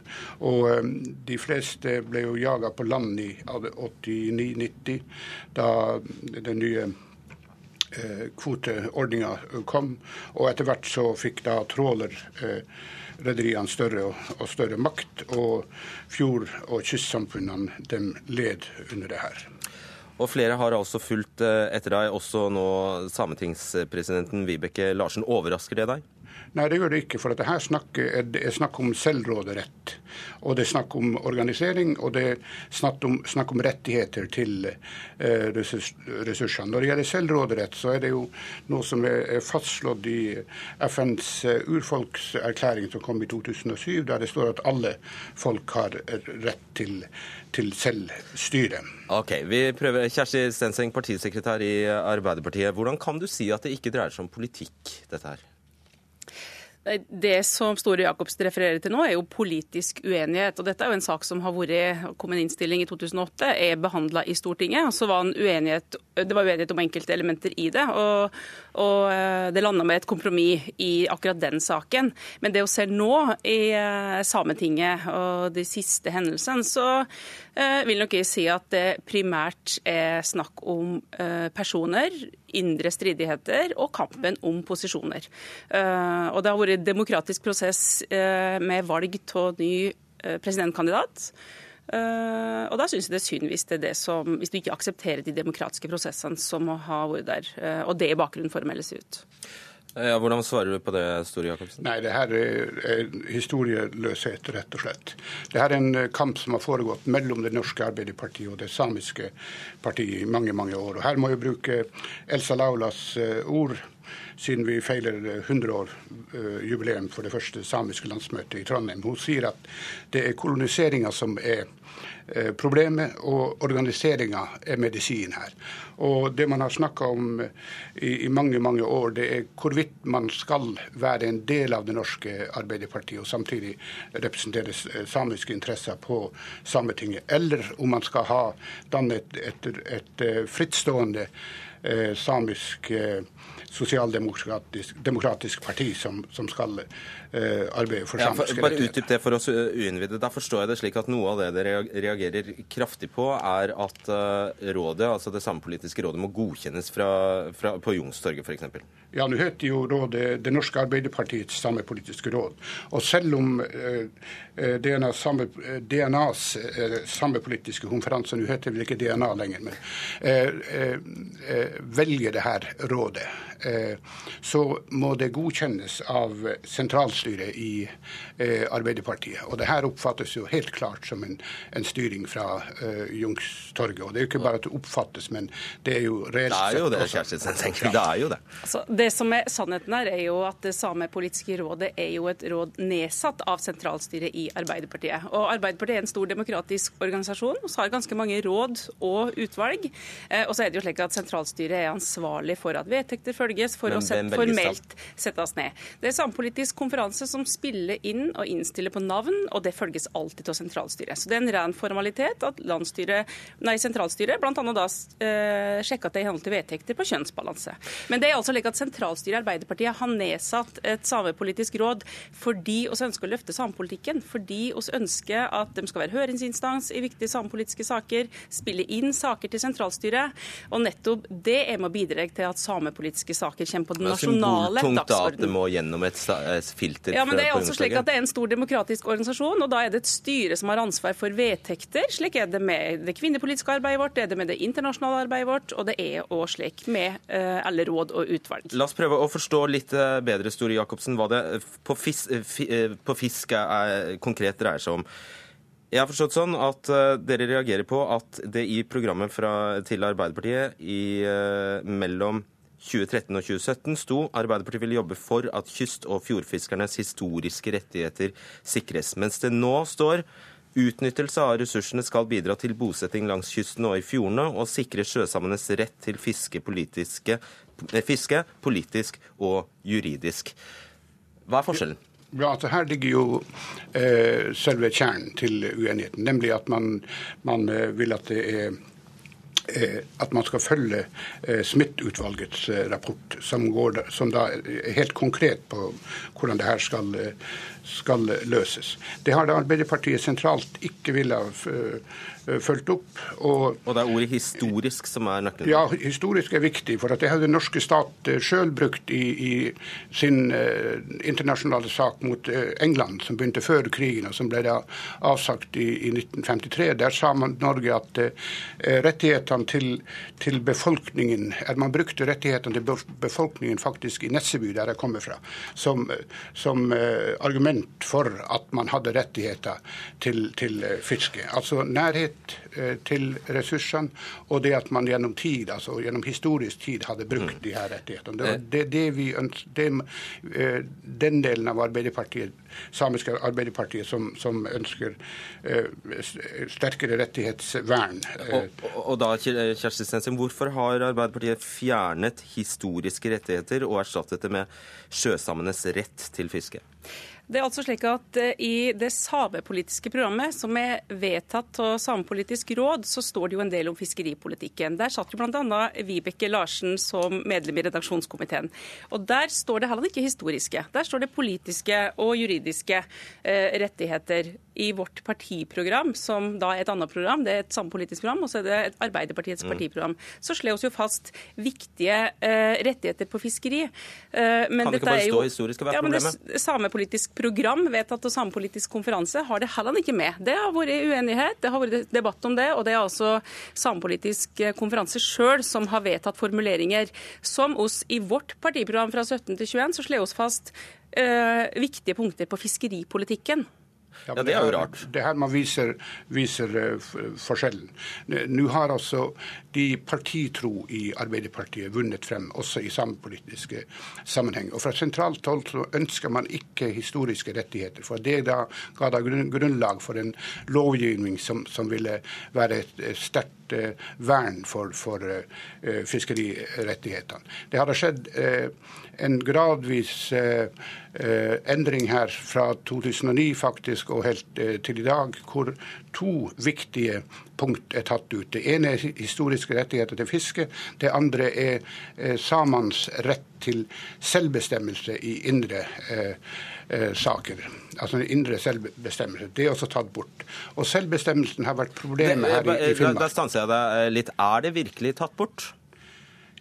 Og um, de fleste ble jo jaga på land i 89-90, da den nye uh, kvoteordninga kom. Og etter hvert så fikk da tråler rederiene større og, større makt, og fjord- og kystsamfunnene dem led under det her. Og flere har altså fulgt eh, etter deg, også nå sametingspresidenten Vibeke Larsen. Overrasker det deg? Nei, det gjør det ikke. For dette er, det er snakk om selvråderett. Og det er snakk om organisering, og det er snakk om, snakk om rettigheter til eh, ressursene. Når det gjelder selvråderett, så er det jo noe som er fastslått i FNs eh, urfolkserklæring som kom i 2007, der det står at alle folk har rett til, til selvstyre. Ok, vi prøver. Kjersti Stenseng, partisekretær i Arbeiderpartiet. Hvordan kan du si at det ikke dreier seg om politikk, dette her? Det som Store Jacobsen refererer til nå, er jo politisk uenighet. og Dette er jo en sak som har vært, kom innstilling i 2008, er behandla i Stortinget. så var uenighet, Det var uenighet om enkelte elementer i det. og, og eh, Det landa med et kompromiss i akkurat den saken. Men det å se nå i eh, Sametinget og de siste hendelsene, så vil nok si at det primært er snakk om personer, indre stridigheter og kampen om posisjoner. Og det har vært en demokratisk prosess eh, med valg av ny eh, presidentkandidat. Og da syns jeg det er synd hvis, det er det som, hvis du ikke aksepterer de demokratiske prosessene som må ha vært der. Og det er bakgrunnen for å melde seg ut. Ja, hvordan svarer du på det, Store Jacobsen? Nei, Det her er historieløshet, rett og slett. Det her er en kamp som har foregått mellom det norske Arbeiderpartiet og det samiske partiet i mange mange år. Og Her må jeg bruke Elsa Laulas ord siden vi feiler 100-år-jubileum for det første samiske landsmøtet i Trondheim. Hun sier at det er koloniseringa som er eh, problemet, og organiseringa er medisin her. Og Det man har snakka om i, i, mange mange år, det er hvorvidt man skal være en del av det norske Arbeiderpartiet og samtidig representere eh, samiske interesser på Sametinget, eller om man skal ha danne et, et, et, eh, frittstående eh, samisk eh, sosialdemokratisk demokratisk parti som, som skal uh, arbeide for samiske ja, Bare utdyp det for oss uinnvidde. Da forstår jeg det slik at noe av det dere reagerer kraftig på, er at uh, rådet, altså det samepolitiske rådet må godkjennes fra, fra, på Youngstorget f.eks. Ja, nå heter jo rådet Det norske Arbeiderpartiets samepolitiske råd. Og selv om eh, DNA, samme, DNAs samepolitiske konferanse, nå heter vel ikke DNA lenger, men velger det her rådet Eh, så må det godkjennes av sentralstyret i eh, Arbeiderpartiet. Og det her oppfattes jo helt klart som en, en styring fra eh, Jungstorget. Og det er jo ikke bare at det oppfattes, men det er jo reelt sett Det er jo det, Kjersti Sensenk. Det er jo det. Altså, det som er sannheten her, er jo at det samepolitiske rådet er jo et råd nedsatt av sentralstyret i Arbeiderpartiet. Og Arbeiderpartiet er en stor demokratisk organisasjon, og har ganske mange råd og utvalg. og så er det jo slik at sentralstyret er ansvarlig for at vedtekter følges, for Men å set, formelt settes ned. Det er samepolitisk konferanse som spiller inn og innstiller på navn, og det følges alltid av sentralstyret. Så det er en ren formalitet at nei, sentralstyret bl.a. da eh, sjekker at det er i henhold til vedtekter på kjønnsbalanse. Men det er altså slik at sentralstyret i Arbeiderpartiet har nedsatt et samepolitisk råd fordi vi ønsker å løfte samepolitikken, fordi vi ønsker at de skal være høringsinstans i viktige samepolitiske saker, spille inn saker til sentralstyret, og nettopp det er med å bidra til at samepolitiske saker kommer på den Det er nasjonale symboltungt da at det må gjennom et sa- filter. Ja, men det er også slik at det er en stor demokratisk organisasjon, og da er det et styre som har ansvar for vedtekter. Slik er det med det kvinnepolitiske arbeidet vårt, det er det med det internasjonale arbeidet vårt, og det er òg slik med eh, alle råd og utvalg. La oss prøve å forstå litt eh, bedre, Store Jacobsen, hva det eh, på, fis, fi, på fisk er, konkret dreier seg om. Jeg har forstått sånn at dere reagerer på at det i programmet fra, til Arbeiderpartiet i, mellom 2013 og 2017 sto Arbeiderpartiet ville jobbe for at kyst- og fjordfiskernes historiske rettigheter sikres, mens det nå står Utnyttelse av ressursene skal bidra til bosetting langs kysten og i fjordene, og sikre sjøsamenes rett til fiske, fiske politisk og juridisk. Hva er forskjellen? Ja, altså Her ligger jo eh, selve kjernen til uenigheten, nemlig at man, man eh, vil at det er at man skal følge smittutvalgets Smith-utvalgets eh, rapport, som, går, som da er helt konkret på hvordan det her skal, eh, skal løses. Det har da Arbeiderpartiet sentralt ikke villet eh, fulgt opp. Og, Og det er ordet historisk som er nøkkelen. ja, historisk er viktig, for det har den norske stat eh, sjøl brukt i, i sin eh, internasjonale sak mot eh, England, som begynte før krigen, og som ble da avsagt i, i 1953. Der sa man Norge at eh, rettighetene til, til befolkningen at Man brukte rettighetene til befolkningen faktisk i Nesseby, der jeg kommer fra, som, som eh, argument for at man hadde rettigheter til, til eh, fiske. Altså nærhet eh, til ressursene, og det at man gjennom tid, altså gjennom historisk tid, hadde brukt de her rettighetene. Det var det, det vi øns- det, eh, den delen av Arbeiderpartiet, samiske Arbeiderpartiet som, som ønsker eh, sterkere rettighetsvern. eh, og, og da, Kjersti Stensen, hvorfor har Arbeiderpartiet fjernet historiske rettigheter og erstattet det med sjøsamenes rett til fiske? Det er altså slik at eh, I det samepolitiske programmet som er vedtatt av Samepolitisk råd, så står det jo en del om fiskeripolitikken. Der satt jo bl.a. Vibeke Larsen som medlem i redaksjonskomiteen. Og Der står det heller ikke historiske. Der står det politiske og juridiske eh, rettigheter. I vårt partiprogram, som da er et annet program, det er et samepolitisk program, og så er det et Arbeiderpartiets Mm. partiprogram, så slår vi jo fast viktige eh, rettigheter på fiskeri. Eh, men Kan det ikke bare stå jo- historisk? og være ja, men det problemet? samepolitisk program vedtatt av samepolitisk konferanse har det heller ikke med. Det har vært uenighet, det har vært debatt om det, og det er altså samepolitisk eh, konferanse sjøl som har vedtatt formuleringer som oss i vårt partiprogram fra 17 til 21 så slår oss fast øh, viktige punkter på fiskeripolitikken. Ja, Ja, det er jo rart. Det er her man viser, viser eh, forskjellen. Nå har altså de partitro i Arbeiderpartiet vunnet frem, også i samepolitiske sammenheng. Og fra sentralt hold så ønsker man ikke historiske rettigheter. For det da ga da grunnlag for en lovgivning som, som ville være et eh, sterkt eh, vern for, for eh, fiskerirettighetene. Det hadde skjedd eh, en gradvis endring her fra 2009 faktisk og helt til i dag, hvor to viktige punkt er tatt ut. Det ene er historiske rettigheter til fiske. Det andre er eh, samenes rett til selvbestemmelse i indre eh, eh, saker. Altså den indre selvbestemmelse. Det er også tatt bort. Og selvbestemmelsen har vært problemet her i, i Da, da stanser jeg deg eh, litt. Er det virkelig tatt bort?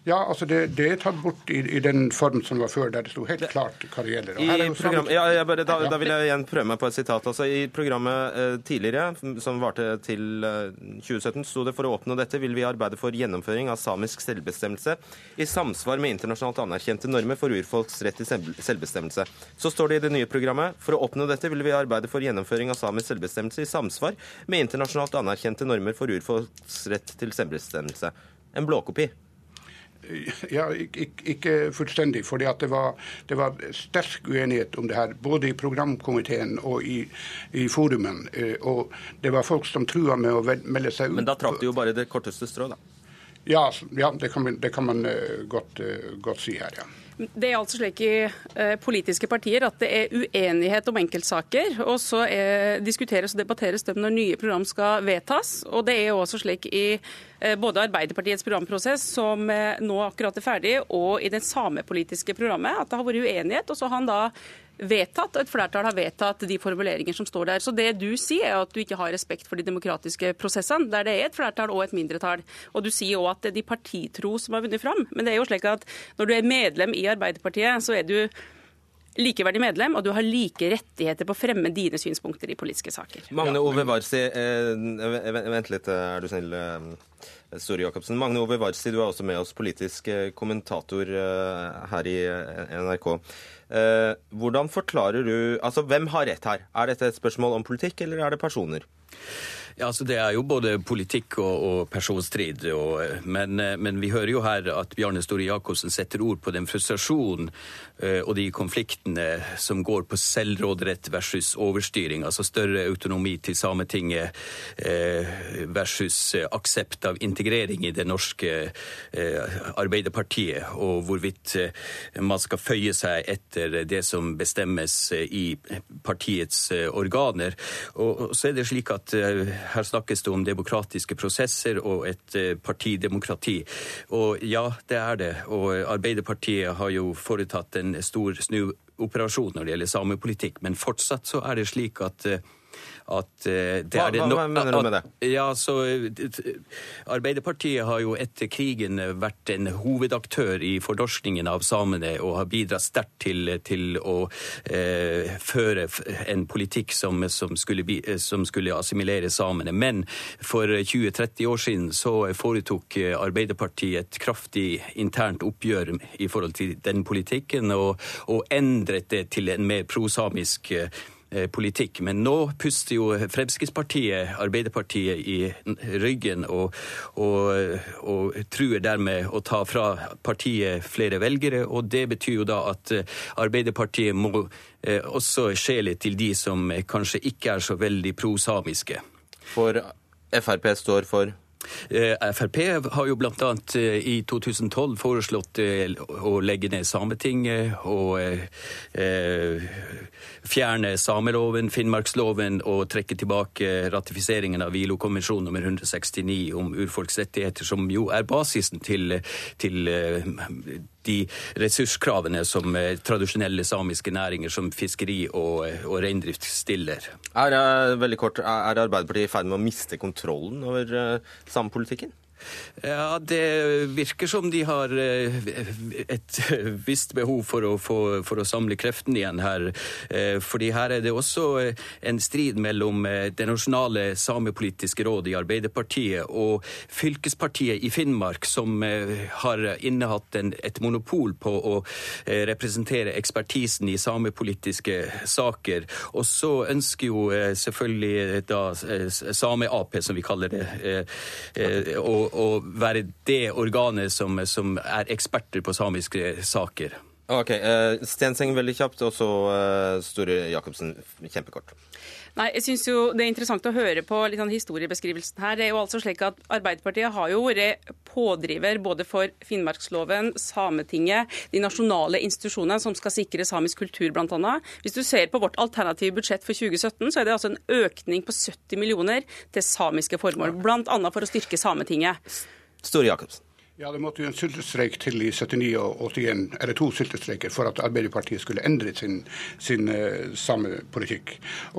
Ja, altså det, det er tatt bort i, i den form som var før, der det sto helt klart hva det gjelder. Er program, ja, jeg bare, da, da vil jeg igjen prøve meg på et sitat. Altså, I programmet eh, tidligere, som varte til eh, 2017, sto det for å oppnå dette vil vi arbeide for gjennomføring av samisk selvbestemmelse i samsvar med internasjonalt anerkjente normer for urfolks rett til selvbestemmelse. Så står det i det nye programmet for å oppnå dette vil vi arbeide for gjennomføring av samisk selvbestemmelse i samsvar med internasjonalt anerkjente normer for urfolks rett til selvbestemmelse. En blåkopi. Ja, ikke, fullstendig. at det var, det var sterk uenighet om det her, både i programkomiteen og i, i forumen. Eh, Og det var folk som trua med å melde seg ut. Men da trakk de jo bare det korteste strå, da. Ja, ja det, kan, det, kan, man godt, godt si her, ja. Det er altså slik i eh, politiske partier at det er uenighet om enkeltsaker, og så er, diskuteres og debatteres dem når nye program skal vedtas. Og det er også slik i eh, både Arbeiderpartiets programprosess, som eh, nå akkurat er ferdig, og i det samepolitiske programmet, at det har vært uenighet. Og så har han da vedtatt, og et flertall har vedtatt de formuleringer som står der. Så det du sier, er at du ikke har respekt for de demokratiske prosessene, der det er et flertall og et mindretall. Og du sier òg at det er de partitro som har vunnet fram. Men det er jo slik at når du er medlem i Arbeiderpartiet, så er du likeverdig medlem, og du har like rettigheter på å fremme dine synspunkter i politiske saker. Magne Ove Varsi, eh, vent litt, er du snill. sorry, Store Jacobsen. Magne Ove Varsi, du er også med oss, politisk eh, kommentator eh, her i eh, NRK. Eh, hvordan forklarer du Altså, hvem har rett her? Er dette et spørsmål om politikk, eller er det personer? Ja, altså Det er jo både politikk og, og personstrid. Og, men, men, vi hører jo her at Bjarne Store Jacobsen setter ord på den frustrasjonen uh, og de konfliktene som går på selvråderett versus overstyring. Altså større autonomi til Sametinget uh, versus aksept av integrering i det norske uh, Arbeiderpartiet. Og hvorvidt man skal føye seg etter det som bestemmes i partiets organer. Og, og så er det slik at her snakkes det om demokratiske prosesser og et eh, partidemokrati. Og ja, det er det. Og Arbeiderpartiet har jo foretatt en stor snuoperasjon når det gjelder samepolitikk, men fortsatt så er det slik at eh, at uh, det hva, er det no hva mener du med det? Ja, så Arbeiderpartiet har jo etter krigen vært en hovedaktør i fornorskningen av samene og har bidratt sterkt til, til å eh, føre en politikk som, som, skulle, som, skulle, assimilere samene. Men for 20-30 år siden så foretok Arbeiderpartiet et kraftig internt oppgjør i forhold til den politikken, og, og endret det til en mer prosamisk politikk Eh, politikk. Men nå puster jo Fremskrittspartiet Arbeiderpartiet i ryggen og, og, og, truer dermed å ta fra partiet flere velgere. Og det betyr jo da at eh, Arbeiderpartiet må eh, også skjele til de som kanskje ikke er så veldig prosamiske. For Frp står for Frp har jo bl.a. i 2012 foreslått å legge ned Sametinget og fjerne sameloven, Finnmarksloven og trekke tilbake ratifiseringen av ILO-konvensjon nummer 169 om urfolks rettigheter, som jo er basisen til, til eh, de ressurskravene som eh, tradisjonelle samiske næringer som fiskeri og, og reindrift stiller. Er, eh, veldig kort, er Arbeiderpartiet i ferd med å miste kontrollen over samepolitikken? Ja, Det virker som de har eh, et visst behov for å, for, for å samle kreftene igjen her. Eh, fordi her er det også eh, en strid mellom det nasjonale samepolitiske rådet i Arbeiderpartiet og fylkespartiet i Finnmark, som har innehatt en, et monopol på å representere ekspertisen i samepolitiske saker. Og så ønsker jo selvfølgelig da Same-Ap, som vi kaller det, å å være det organet som, som er eksperter på samiske saker. Ok, uh, Stenseng veldig kjapt, og så uh, Store Jacobsen kjempekort. Nei, jeg synes jo Det er interessant å høre på litt sånn historiebeskrivelsen her. Det er jo altså slik at Arbeiderpartiet har jo vært pådriver både for Finnmarksloven, Sametinget, de nasjonale institusjonene som skal sikre samisk kultur bl.a. Hvis du ser på vårt alternative budsjett for 2017, så er det altså en økning på 70 millioner til samiske formål. Bl.a. for å styrke Sametinget. Store Jacobsen. Ja, Det måtte jo en sultestreik til i 79 og 81, eller to sultestreiker, for at Arbeiderpartiet skulle endre sin, sin uh, samepolitikk.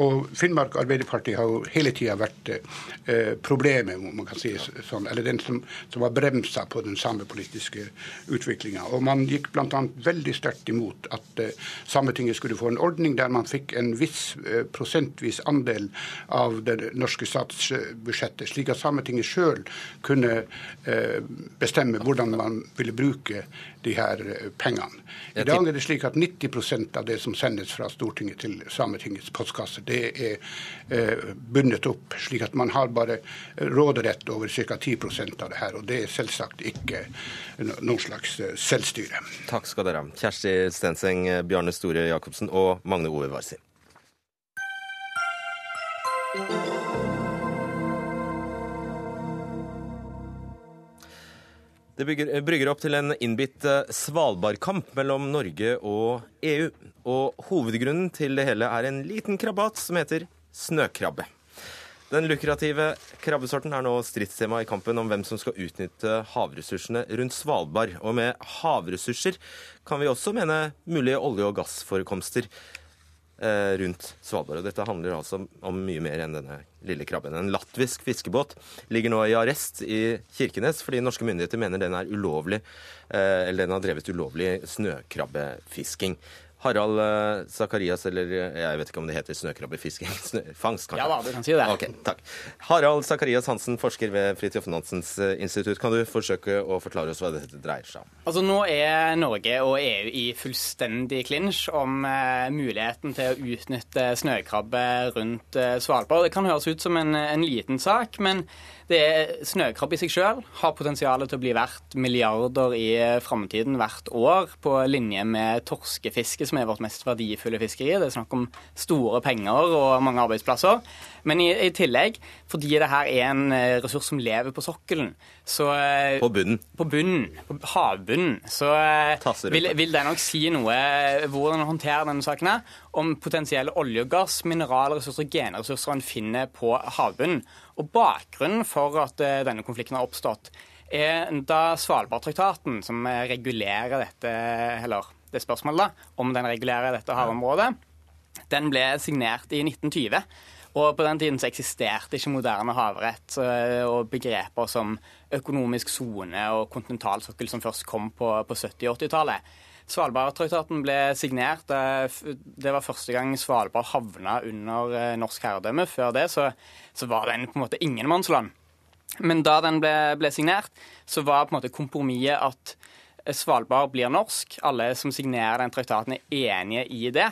Og Finnmark Arbeiderparti har jo hele tida vært uh, problemet, om man kan si sånn, eller den som, som var bremsa på den samepolitiske utviklinga. Og man gikk bl.a. veldig sterkt imot at uh, Sametinget skulle få en ordning der man fikk en viss uh, prosentvis andel av det norske statsbudsjettet, slik at Sametinget sjøl kunne bestemme bestemme hvordan man ville bruke de her eh, pengene. I dag er det slik at 90% av det som sendes fra Stortinget til Sametingets postkasse, det er eh, bundet opp, slik at man har bare råderett over ca. 10% av det her. Og det er selvsagt ikke noen slags eh, selvstyre. Takk skal dere ha. Kjersti Stenseng, Bjarne Store Jacobsen og Magne Ove Varsi. Det bygger, brygger opp til en innbitt eh, Svalbardkamp mellom Norge og EU. Og hovedgrunnen til det hele er en liten krabat som heter snøkrabbe. Den lukrative krabbesorten er nå stridstema i kampen om hvem som skal utnytte havressursene rundt Svalbard. Og med havressurser kan vi også mene mulige olje- og gassforekomster eh, rundt Svalbard. Og dette handler altså om mye mer enn denne lille krabben. En latvisk fiskebåt ligger nå i arrest i Kirkenes fordi norske myndigheter mener den er ulovlig, eh, eller den har drevet ulovlig snøkrabbefisking. Harald Sakarias, eller eh, jeg vet ikke om det heter snøkrabbefisking? Snø, fangst, kanskje? Ja da, du kan si det. Ok, takk. Harald Sakarias Hansen, forsker ved Fridtjof Nansens eh, institutt. Kan du forsøke å forklare oss hva dette dreier seg om? Altså Nå er Norge og EU i fullstendig klinsj om eh, muligheten til å utnytte snøkrabbe rundt eh, Svalbard. Det kan høres ut som en, en liten sak, men det er snøkrabbe i seg sjøl har potensial til å bli verdt milliarder i framtiden hvert år, på linje med torskefiske, som er vårt mest verdifulle fiskeri. Det er snakk om store penger og mange arbeidsplasser. Men i, i tillegg, fordi det her er en eh, ressurs som lever på sokkelen så, eh, På bunnen? På bunnen, på havbunnen. Så eh, vil, vil det nok si noe hvordan en håndterer denne saken her, om potensielle olje og gass, mineralressurser og genressurser en finner på havbunnen. Og Bakgrunnen for at denne konflikten har oppstått, er da Svalbardtraktaten, som regulerer dette, eller det spørsmålet da, om den regulerer dette havområdet, den ble signert i 1920. Og på den tiden så eksisterte ikke moderne havrett eh, og begreper som økonomisk sone og kontinentalsokkel som først kom på, på 70- og 80-tallet. Svalbardtraktaten ble signert. Eh, det var første gang Svalbard havna under eh, norsk herredømme. Før det så, så var den på en måte ingenmannsland. Men da den ble, ble signert, så var på en måte kompromisset at Svalbard blir norsk. Alle som signerer den traktaten, er enige i det.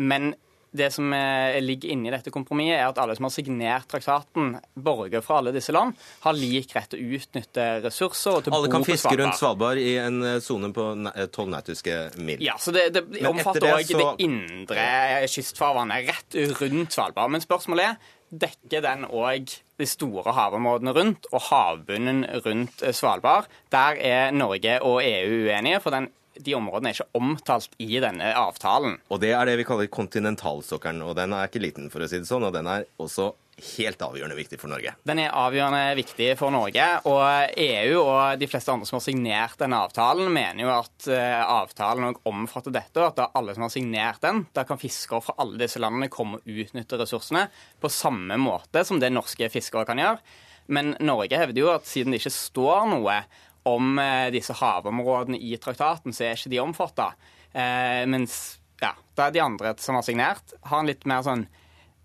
Men det som eh, ligger inni dette kompromisset, er at alle som har signert traktaten, borgere fra alle disse land, har lik rett til å utnytte ressurser og til å bo på Svalbard. Alle kan fiske rundt Svalbard i en eh, sone på eh, tolv nautiske mil. Ja, så det, det omfatter òg det, så... det indre kystfarvannet rett rundt Svalbard. Men spørsmålet er dekker den òg de store havområdene rundt og havbunnen rundt Svalbard. Der er Norge og EU uenige, for den de områdene er ikke omtalt i denne avtalen. Og Det er det vi kaller kontinentalsokkelen. og Den er ikke liten, for å si det sånn. og den er også helt avgjørende viktig for Norge. Den er avgjørende viktig for Norge. Og EU og de fleste andre som har signert denne avtalen, mener jo at eh, avtalen òg omfatter dette, og at da alle som har signert den, da kan fiskere fra alle disse landene komme og utnytte ressursene på samme måte som det norske fiskere kan gjøre. Men Norge hevder jo at siden det ikke står noe om eh, disse havområdene i traktaten, så er ikke de omfatta. Eh, mens ja, da er de andre som har signert, har en litt mer sånn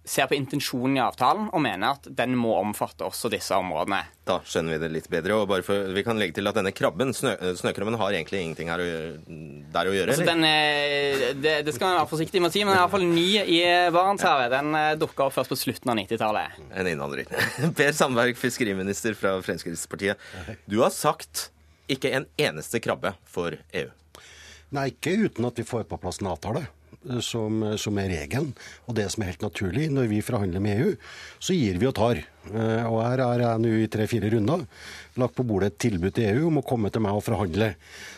ser på intensjonen i avtalen og mener at den må omfatte også disse områdene. Da skjønner vi det litt bedre. og bare for, Vi kan legge til at denne krabben, snø, snøkrabben har egentlig ingenting å gjøre, der å gjøre? Altså, den, det, det, skal man være forsiktig med å si, men den er iallfall ny i Barentshavet. Den eh, dukka opp først på slutten av 90-tallet. En innvandrer. Per Sandberg, fiskeriminister fra Fremskrittspartiet. Du har sagt ikke en eneste krabbe for EU. Nei, ikke uten at vi får på plass en avtale som, som, er regelen, og det som er helt naturlig. Når vi forhandler med EU, så gir vi og tar. Eh, og her har jeg nå i tre-fire runder lagt på bordet et tilbud til EU om å komme til meg og forhandle.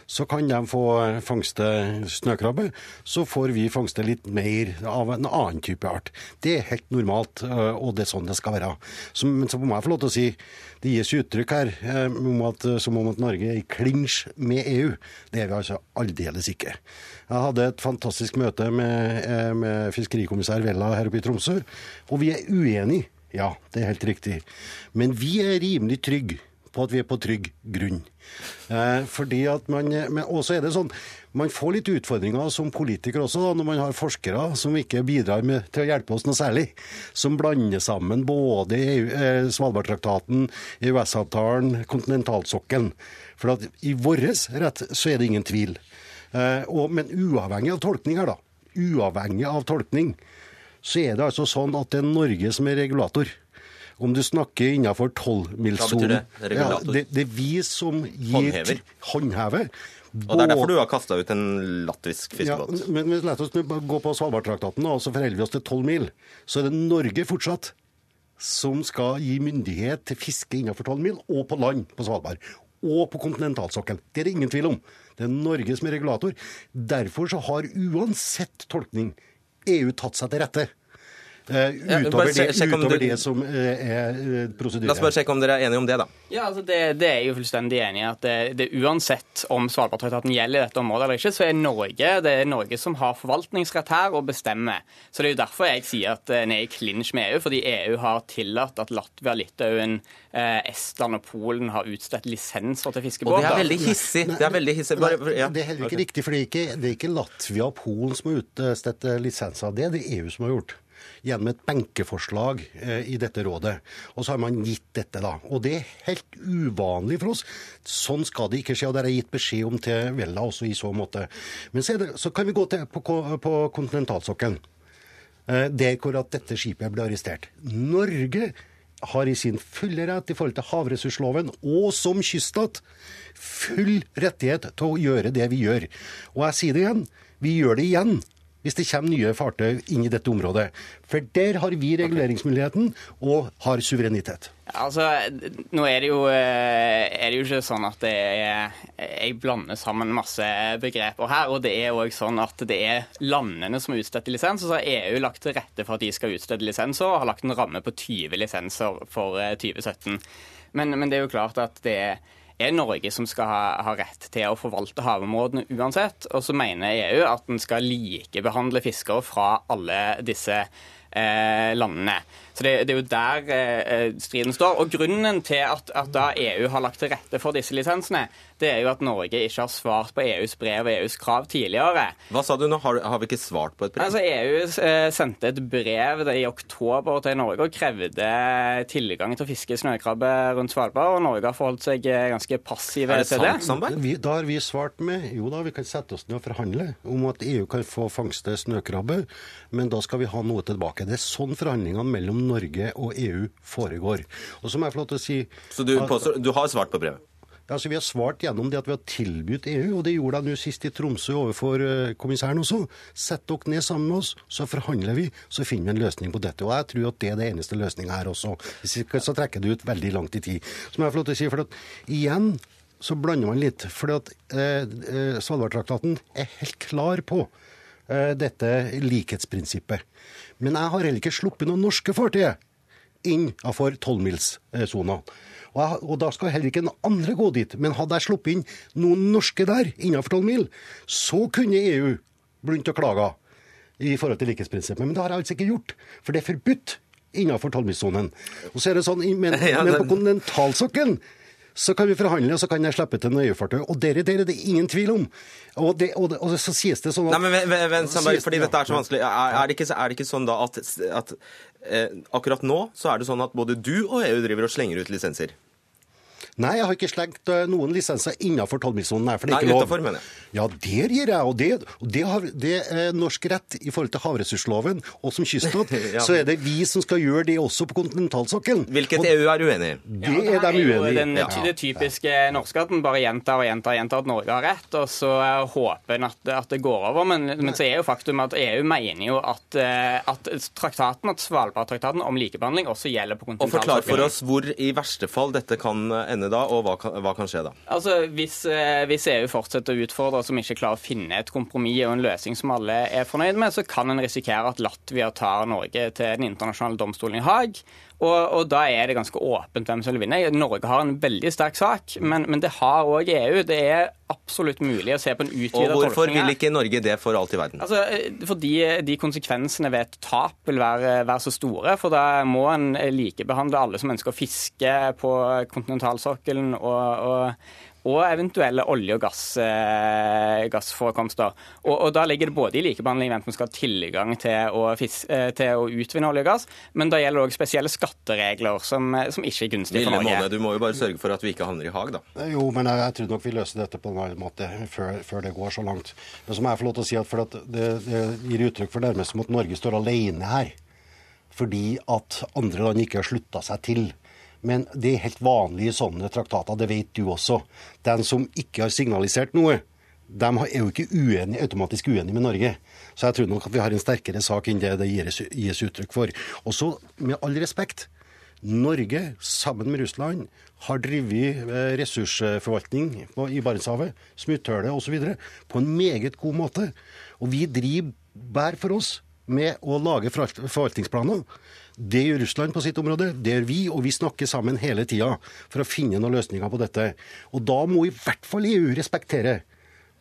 Så kan de få fangste snøkrabbe, så får vi fangste litt mer av en annen type art. Det er helt normalt, eh, og det er sånn det skal være. Så, men så må jeg få lov til å si, det gis uttrykk her eh, om at, som om at Norge er i klinsj med EU. Det er vi altså aldeles ikke. Jeg hadde et fantastisk møte med, med fiskerikommissær Vella her oppe i Tromsø, og vi er uenige. Ja, det er helt riktig. Men vi er rimelig trygge på at vi er på trygg grunn. Eh, fordi at man, men også er det sånn, Man får litt utfordringer som politiker også, da, når man har forskere som ikke bidrar med, til å hjelpe oss noe særlig. Som blander sammen både EU, eh, Svalbardtraktaten, EØS-avtalen, kontinentalsokkelen. For at i vår rett så er det ingen tvil. Eh, og, men uavhengig av tolkning her, da. Uavhengig av tolkning, så er det altså sånn at det er Norge som er regulator. Om du snakker innenfor tolvmilssonen det? Ja, det, det er vi som gir Håndhever. håndhever. Og Det er derfor du har kasta ut en latvisk fiskebåt. Ja, men, men la oss gå på Svalbardtraktaten, og så forholder vi oss til tolv mil. Så er det Norge fortsatt som skal gi myndighet til fiske innenfor tolv mil, og på land på Svalbard. og på kontinentalsokkelen. Det er det ingen tvil om. Det er Norge som er regulator. Derfor så har uansett tolkning EU tatt seg til rette. Uh, utover, det, utover det, som uh, er prosedyren. La oss bare sjekke om dere er enige om det, da. Ja, altså det, det er jeg jo fullstendig enig i. at det, det Uansett om Svalbardtraktaten gjelder i dette området eller ikke, så er Norge det er Norge som har forvaltningsrett her og bestemmer. Så Det er jo derfor jeg sier at en er i klinsj med EU, fordi EU har tillatt at Latvia, Litauen, Estland og Polen har utstedt lisenser til fiskebåter. Og det er veldig hissig. Det er veldig hissig. Bare, ja. Det er heller ikke okay. riktig, for det er ikke, det er ikke Latvia og Polen som har utstedt lisenser. Det er det EU som har gjort gjennom et benkeforslag eh, i dette rådet. Og så har man gitt dette, da. Og det er helt uvanlig for oss. Sånn skal det ikke skje, og det har jeg gitt beskjed om til Vella også i så måte. Men så, det, så kan vi gå til på, på kontinentalsokkelen. Eh, der hvor at dette skipet ble arrestert. Norge har i sin fulle rett i forhold til havressursloven, og som kyststat, full rettighet til å gjøre det vi gjør. Og jeg sier det igjen, vi gjør det igjen hvis det kommer nye fartøy inn i dette området. For der har vi reguleringsmuligheten og har suverenitet. Altså, nå er det, jo, eh, er det jo ikke sånn at er, jeg blander sammen masse begreper her. Og det er òg sånn at det er landene som har utstedt lisens. Og så har EU lagt til rette for at de skal utstede lisenser, og har lagt en ramme på 20 lisenser for 2017. Eh, men, men det er jo klart at det er er Norge som skal ha, ha, rett til å forvalte havområdene uansett. Og så mener EU at en skal likebehandle fiskere fra alle disse landene. Så det, det, er jo der eh, striden står. Og Grunnen til at, at, da EU har lagt til rette for disse lisensene, det er jo at Norge ikke har svart på EUs brev og EUs krav tidligere. Hva sa du nå? Har, har vi ikke svart på et brev? Altså EU eh, sendte et brev i oktober til Norge og krevde tilgang til å fiske snøkrabbe rundt Svalbard, og Norge har forholdt seg eh, ganske passive til det. Vi, da har vi svart med jo da, vi kan sette oss ned og forhandle om at EU kan få fangste snøkrabbe, men da skal vi ha noe tilbake. Det er sånn forhandlingene mellom Norge og EU foregår. Og så må jeg få lov til å si... Så du, påstår, du har svart på brevet? Ja, altså Vi har svart gjennom det at vi har tilbudt EU, og det gjorde jeg nå sist i Tromsø overfor uh, kommissæren også. Sett dere ned sammen med oss, så forhandler vi, så finner vi en løsning på dette. Og jeg tror at det er det eneste løsninga her også. Hvis ikke så trekker det ut veldig langt i tid. Så må jeg få lov til å si, for at igjen så blander man litt. For at uh, uh, Svalbardtraktaten er helt klar på dette likhetsprinsippet. Men jeg har heller ikke sluppet noen norske fartøy innenfor tolvmilssona. Og, og da skal heller ikke noen andre gå dit. Men hadde jeg sluppet inn noen norske der innenfor tolv mil, så kunne EU begynt å klage i forhold til likhetsprinsippet. Men det har jeg altså ikke gjort. For det er forbudt innenfor tolvmilssonen. Og så er det sånn, men, men på kontinentalsokkelen så kan vi forhandle, og så kan jeg slippe til nøyefartøy. Og dere, dere, det er ingen tvil om. Og, det, og, det, og så sies det sånn at Nei, men vent, Sandberg, fordi dette er så vanskelig. Er, er, det, ikke, er det, ikke, sånn da at, at eh, akkurat nå så er det sånn at både du og EU driver og slenger ut lisenser? Nei, jeg har ikke slengt eh, noen lisenser innenfor tolvmilssonen. For det er ikke lov. Utenfor, mener jeg. Ja, der gir jeg. Og det, og det, har, det, er norsk rett i forhold til havressursloven. Og som kyststat ja. så er det vi som skal gjøre det også på kontinentalsokkelen. Hvilket og, EU er uenig i. Det ja, er de uenig i. Den, ja. Det typiske norske at en bare gjentar og gjentar, gjentar at Norge har rett, og så håper en at, at, det går over. Men, men, så er jo faktum at EU mener jo at, eh, at traktaten, at Svalbardtraktaten om likebehandling også gjelder på kontinentalsokkelen. Og Forklar for oss hvor i verste fall dette kan ende henne da, og hva kan, hva kan skje da? Altså, hvis, eh, hvis, EU fortsetter å utfordre som ikke klarer å finne et kompromiss og en løsning som alle er fornøyd med, så kan en risikere at Latvia tar Norge til den internasjonale domstolen i Haag. Og, og, da er det ganske åpent hvem som vil vinne. Norge har en veldig sterk sak, men, men det har òg EU. Det er absolutt mulig å se på en utvida tolkning. Og hvorfor vil ikke Norge det for alt i verden? Altså, fordi de konsekvensene ved et tap vil være, være, så store. For da må en likebehandle alle som ønsker å fiske på kontinentalsokkelen og, og og eventuelle olje- og gass, eh, gassforekomster. Og, og, Da ligger det både i likebehandling hvem som skal ha tilgang til å, fisk, eh, til å, utvinne olje og gass, men da gjelder det òg spesielle skatteregler som, som, ikke er gunstige for Norge. Måned, du må jo bare sørge for at vi ikke havner i Haag, da. Jo, men jeg, jeg tror nok vi løser dette på en annen måte før, før, det går så langt. Men så må jeg få lov til å si at, at det, det, gir uttrykk for nærmest som at Norge står alene her. Fordi at andre land ikke har slutta seg til. Men det er helt vanlige sånne traktater, det vet du også. Den som ikke har signalisert noe, de er jo ikke uenige, automatisk uenige med Norge. Så jeg tror nok at vi har en sterkere sak enn det det gis, uttrykk for. Og så, med all respekt, Norge, sammen med Russland, har drevet eh, ressursforvaltning i Barentshavet, smutthullet osv. på en meget god måte. Og vi driver hver for oss med å lage forvaltningsplaner. Det gjør Russland på sitt område, det gjør vi, og vi snakker sammen hele tida for å finne noen løsninger på dette. Og da må i hvert fall EU respektere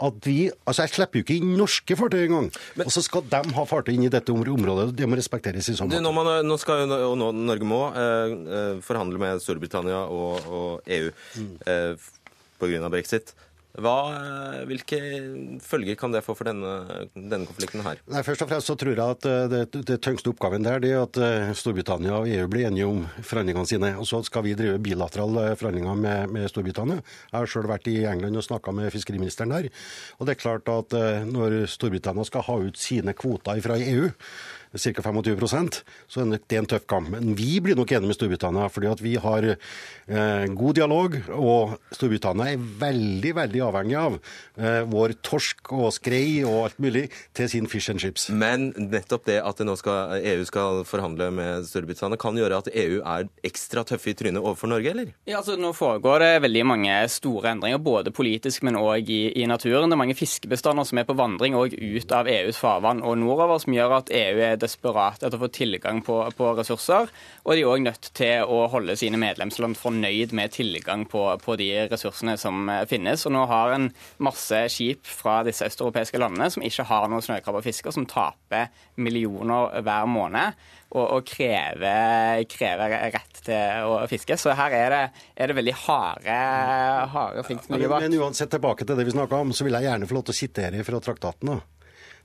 at vi Altså, jeg slipper jo ikke inn norske fartøy engang. Og så skal de ha fartøy inn i dette området. Det må respekteres i sånn måte. Nå, nå, skal jo nå, Norge må eh, eh, forhandle med Storbritannia og, og EU mm. eh, pga. brexit. Hva, eh, hvilke følger kan det få for denne, denne, konflikten her? Nei, først og fremst så tror jeg at eh, det, det tyngste oppgaven der er at eh, Storbritannia og EU blir enige om forhandlingene sine. Og så skal vi drive bilaterale forhandlinger med, med Storbritannia. Jeg har selv vært i England og snakka med fiskeriministeren der. Og det er klart at når Storbritannia skal ha ut sine kvoter fra EU, ca. 25% så er det en tøff kamp. Men vi blir nok enige med Storbritannia, fordi at vi har eh, god dialog. Og Storbritannia er veldig veldig avhengig av eh, vår torsk og skrei og alt mulig til sin fish and chips. Men nettopp det at det nå skal, EU skal forhandle med Storbritannia, kan gjøre at EU er ekstra tøffe i trynet overfor Norge, eller? Ja, altså Nå foregår det veldig mange store endringer, både politisk, men òg i, i, naturen. Det er mange fiskebestander som er på vandring òg ut av EUs farvann og nordover, som gjør at EU er desperat etter å få tilgang på, på ressurser. Og de er òg nødt til å holde sine medlemsland fornøyd med tilgang på, på, de ressursene som eh, finnes. Og nå har en masse skip fra disse østeuropeiske landene som ikke har noen snøkrabbefiske, som taper millioner hver måned. Og, og krever, krever, rett til å fiske. Så her er det, er det veldig harde, harde ting som ligger bak. Men uansett tilbake til det vi snakka om, så vil jeg gjerne få lov til å sitere fra traktaten.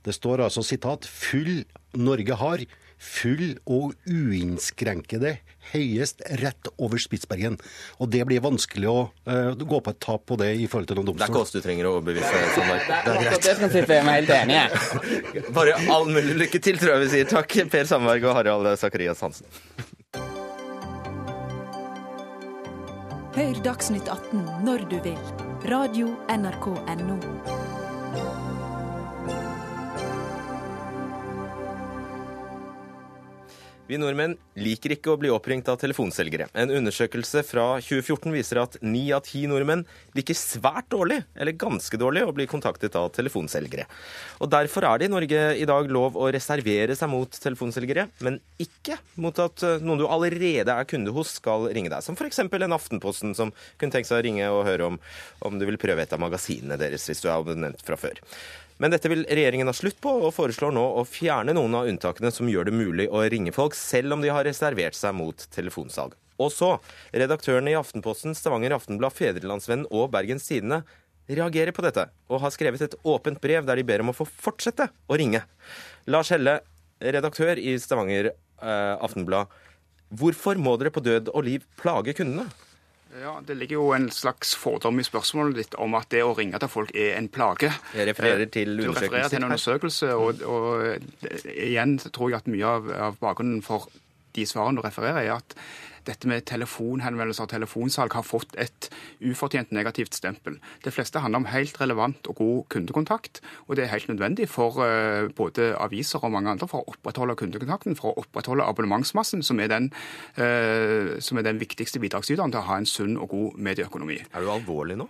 Det står altså sitat full Norge har full og uinnskrenkede høyest rett over Spitsbergen. Og det blir vanskelig å uh, gå på et tap på det i forhold til noen domstol. Det er ikke oss du trenger å overbevise, Sånn Det er greit. Det prinsippet er meg helt enig i. Bare all mulig lykke til, tror jeg vi sier. Takk, Per Sandberg og Harald Sakarias Hansen. Hør Dagsnytt 18 når du vil. Radio NRK Radio.nrk.no. Vi nordmenn liker ikke å bli oppringt av telefonselgere. En undersøkelse fra 2014 viser at ni av ti nordmenn liker svært dårlig, eller ganske dårlig, å bli kontaktet av telefonselgere. Og Derfor er det i Norge i dag lov å reservere seg mot telefonselgere, men ikke mot at eh, noen du allerede er kunde hos, skal ringe deg. Som f.eks. en Aftenposten som kunne tenkt seg å ringe og høre om, om du vil prøve et av magasinene deres hvis du er abonnent fra før. Men dette vil regjeringen ha slutt på, og foreslår nå å fjerne noen av unntakene som gjør det mulig å ringe folk, selv om de har reservert seg mot telefonsalg. Og så, redaktørene i Aftenposten, Stavanger Aftenblad, Fedrelandsvennen og Bergens Tidende reagerer på dette, og har skrevet et åpent brev der de ber om å få fortsette å ringe. Lars Helle, redaktør i Stavanger eh, Aftenblad. Hvorfor må dere på død og liv plage kundene? Ja, Det ligger jo en slags fordom i spørsmålet ditt om at det å ringe til folk er en plage. Jeg refererer til undersøkelsen. Du refererer til en undersøkelse, og, og igjen tror jeg at mye av, av bakgrunnen for de svarene du refererer, er at dette med telefonhenvendelser og telefonsalg har fått et ufortjent negativt stempel. Det fleste handler om helt relevant og god kundekontakt, og det er helt nødvendig for uh, både aviser og mange andre for å opprettholde kundekontakten, for å opprettholde abonnementsmassen, som er den, uh, som er den viktigste bidragsyteren til å ha en sunn og god medieøkonomi. Er du alvorlig nå?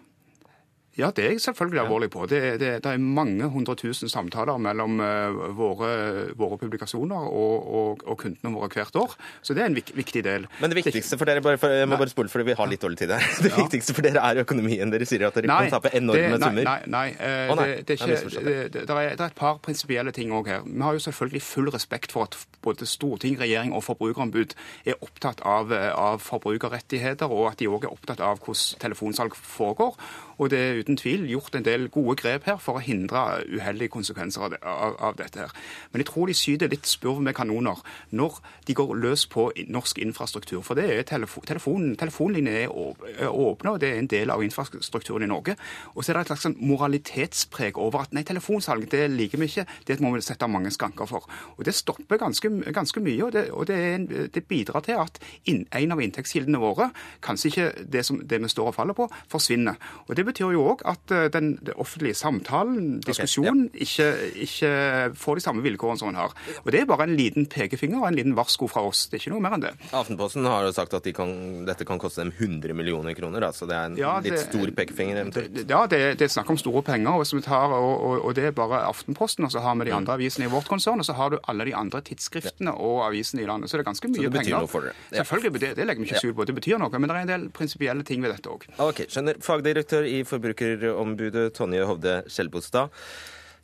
Ja, det er jeg selvfølgelig alvorlig på. Det, det, det er mange hundre tusen samtaler mellom uh, våre, våre, publikasjoner og, og, og, kundene våre hvert år. Så det er en vik, viktig del. Men det viktigste for dere, bare for, jeg må bare spole fordi vi har litt dårlig tid her. Det viktigste for dere er økonomien. Dere sier at dere nei, kan tape enorme det, summer. Nei, nei, Eh, oh, nei. Det, er ikke, det, er, er, et par prinsipielle ting òg her. Vi har jo selvfølgelig full respekt for at både storting, regjering og forbrukerombud er opptatt av, eh, av forbrukerrettigheter, og at de òg er opptatt av hvordan telefonsalg foregår. Og det er uten tvil gjort en del gode grep her for å hindre uheldige konsekvenser av, av, av dette. her. Men jeg tror de syder litt spurv med kanoner når de går løs på norsk infrastruktur. For det er telefon, telefonen, telefonlinjer er åpne, og det er en del av infrastrukturen i Norge. Og så er det et slags sånn moralitetspreg over at nei, telefonsalg det liker vi ikke, det må vi sette mange skanker for. Og Det stopper ganske, ganske mye, og, det, og det, en, det, bidrar til at en av inntektskildene våre, kanskje ikke det, som, det vi står og faller på, forsvinner. Og Det betyr jo òg at eh, den, den offentlige samtalen, diskusjonen, okay, ja. ikke, ikke, får de samme vilkårene som en har. Og Det er bare en liten pekefinger og en liten varsko fra oss. Det er ikke noe mer enn det. Aftenposten har jo sagt at de kan, dette kan koste dem 100 millioner kroner, da, så det er en ja, det, litt stor pekefinger eventuelt? Ja, det, det, er snakk om store penger, og, tar, og, og, og, det er bare Aftenposten. Og så har vi de mm. andre avisene i vårt konsern, og så har du alle de andre tidsskriftene og avisene i landet. Så det er ganske mye penger. Så det betyr penger. noe for dere? Ja. Selvfølgelig, det, det legger vi ikke skjul på. Det betyr noe. Men det er en del prinsipielle ting ved dette òg. Okay, skjønner. Fagdirektør i Forbrukerombudet Tonje Hovde Skjelbostad.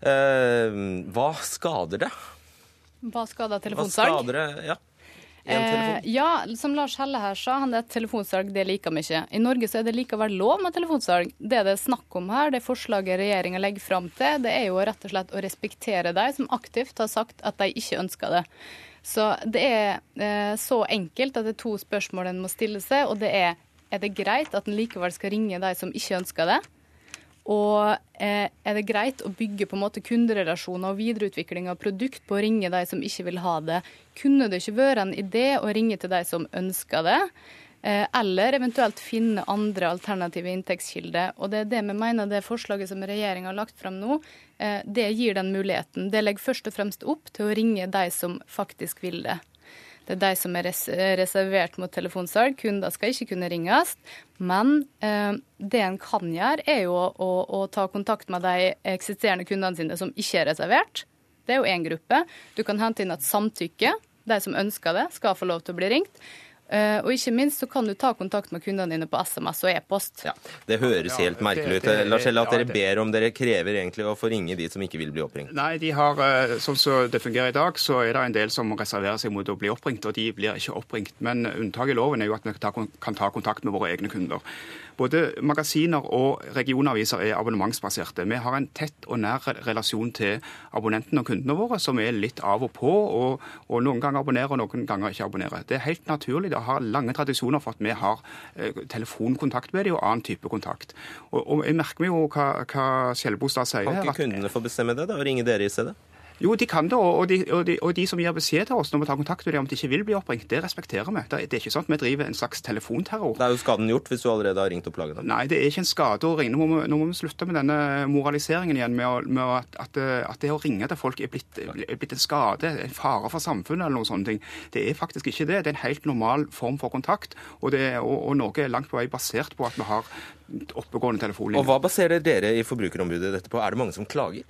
Eh, hva skader det? Hva skader telefonsalg? Hva skader det, ja. Eh, ja, som Lars Helle her sa, han er telefonsalg det liker vi ikke. I Norge så er det likevel lov med telefonsalg. Det det er snakk om her, det forslaget regjeringa legger fram til, det er jo rett og slett å respektere de som aktivt har sagt at de ikke ønsker det. Så det er eh, så enkelt at det er to spørsmål en må stille seg, og det er er det greit at en likevel skal ringe de som ikke ønsker det? Og eh, er det greit å bygge på en måte kunderelasjoner og videreutvikling av produkt på å ringe de som ikke vil ha det? Kunne det ikke være en idé å ringe til de som ønsker det? Eh, eller eventuelt finne andre alternative inntektskilder. Og det er det vi mener det forslaget som regjeringa har lagt fram nå, eh, det gir den muligheten. Det legger først og fremst opp til å ringe de som faktisk vil det. Det er de som er reservert mot telefonsalg. Kunder skal ikke kunne ringes. Men eh, det en kan gjøre, er jo å, å, å, ta kontakt med de eksisterende kundene sine som ikke er reservert. Det er jo én gruppe. Du kan hente inn et samtykke. De som ønsker det, skal få lov til å bli ringt. Uh, og ikke minst så kan du ta kontakt med kundene dine på SMS og e-post. Ja, det høres helt merkelig ut. Lars Helle, at dere ber om dere krever egentlig å få ringe de som ikke vil bli oppringt? Nei, de har, eh, sånn som det fungerer i dag, så er det en del som reserverer seg mot å bli oppringt, og de blir ikke oppringt. Men unntaket i loven er jo at vi kan ta kontakt med våre egne kunder. Både magasiner og regionaviser er abonnementsbaserte. Vi har en tett og nær relasjon til abonnentene og kundene våre, som er litt av og på, og, og noen ganger abonnerer og noen ganger ikke abonnerer. Det er helt naturlig. Det har lange tradisjoner for at vi har eh, telefonkontakt med dem og annen type kontakt. Og, og Jeg merker meg jo hva, hva Skjelbostad sier. Kan ikke kundene få bestemme det, da, og ringe dere i stedet? Jo, de kan det. Og de, og, de, og de, som gir beskjed til oss når vi tar kontakt med dem om de ikke vil bli oppringt, det respekterer vi. Det, er ikke sånn at vi driver en slags telefonterror. Det er jo skaden gjort hvis du allerede har ringt og plaget dem. Nei, det er ikke en skade å ringe. Nå må vi, nå må vi slutte med denne moraliseringen igjen med, med at, at, at, det å ringe til folk er blitt, er blitt, en skade, en fare for samfunnet eller noen sånne ting. Det er faktisk ikke det. Det er en helt normal form for kontakt, og, det, og, og Norge er langt på vei basert på at vi har oppegående telefonlinjer. Og Hva baserer dere i Forbrukerombudet dette på? Er det mange som klager?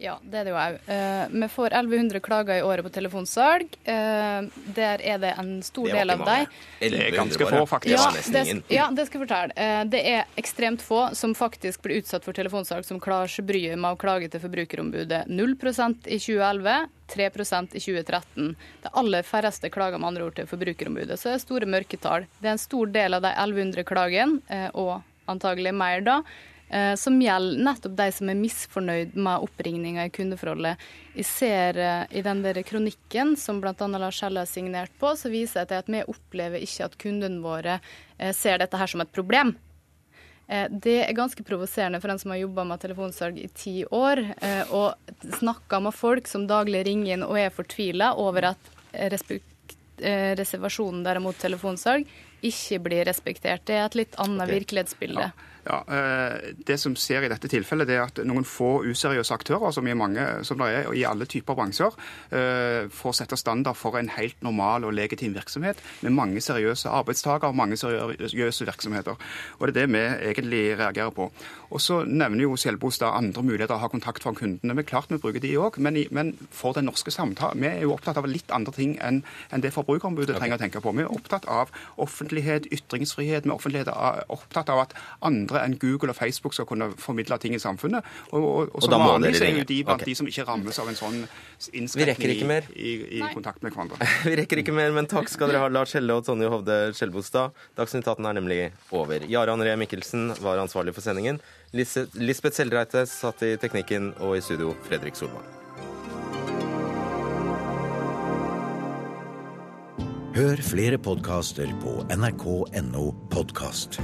Ja, det er det jo òg. Uh, vi får 1100 klager i året på telefonsalg. Uh, der er det en stor del av dem. Det er ganske få, faktisk. Ja, det, ja, det skal jeg fortelle. Uh, det er ekstremt få som faktisk blir utsatt for telefonsalg som klarer seg bryet med å klage til Forbrukerombudet. 0% i 2011. 3% i 2013. Det aller færreste klager med andre ord til Forbrukerombudet. Så det er store mørketall. Det er en stor del av de 1100 klagene, og antagelig mer da, Eh, som gjelder nettopp de som er misfornøyd med oppringninga i kundeforholdet. Jeg ser eh, i den der kronikken som bl.a. Lars Helle har signert på, så viser jeg til at vi opplever ikke at kundene våre eh, ser dette her som et problem. Det er ganske provoserende for en som har jobba med telefonsalg i ti år, og snakka med folk som daglig ringer inn og er fortvila over at reservasjonen derimot mot telefonsalg ikke blir respektert. Det er et litt annet okay. virkelighetsbilde. Ja. Ja, eh, Det som skjer i dette tilfellet, det er at noen få useriøse aktører, som, mange, som det er i alle typer bransjer, eh, får sette standard for en helt normal og legitim virksomhet med mange seriøse arbeidstakere og mange seriøse virksomheter. Og Det er det vi egentlig reagerer på. Og Så nevner jo Skjelbostad andre muligheter å ha kontakt fra kundene. Men klart vi bruker de òg, men, men, for den norske samtalen Vi er jo opptatt av litt andre ting enn, enn det Forbrukerombudet trenger å tenke på. Vi er opptatt av offentlighet, ytringsfrihet, vi er opptatt av at andre enn Google og Facebook skal kunne formidle ting i samfunnet. Og, og, og så er jo de blant okay. de som ikke rammes av en sånn innskrenkning i, i, i kontakt med hverandre. Vi rekker ikke mer, men takk skal dere ha, Lars Helle og Tonje Hovde Skjelbostad. Dagsnytt 18 er nemlig over. Jare André Mikkelsen var ansvarlig for sendingen. Lisbeth Seldreite satt i teknikken, og i studio Fredrik Solvang. Hør flere podkaster på nrk.no podkast.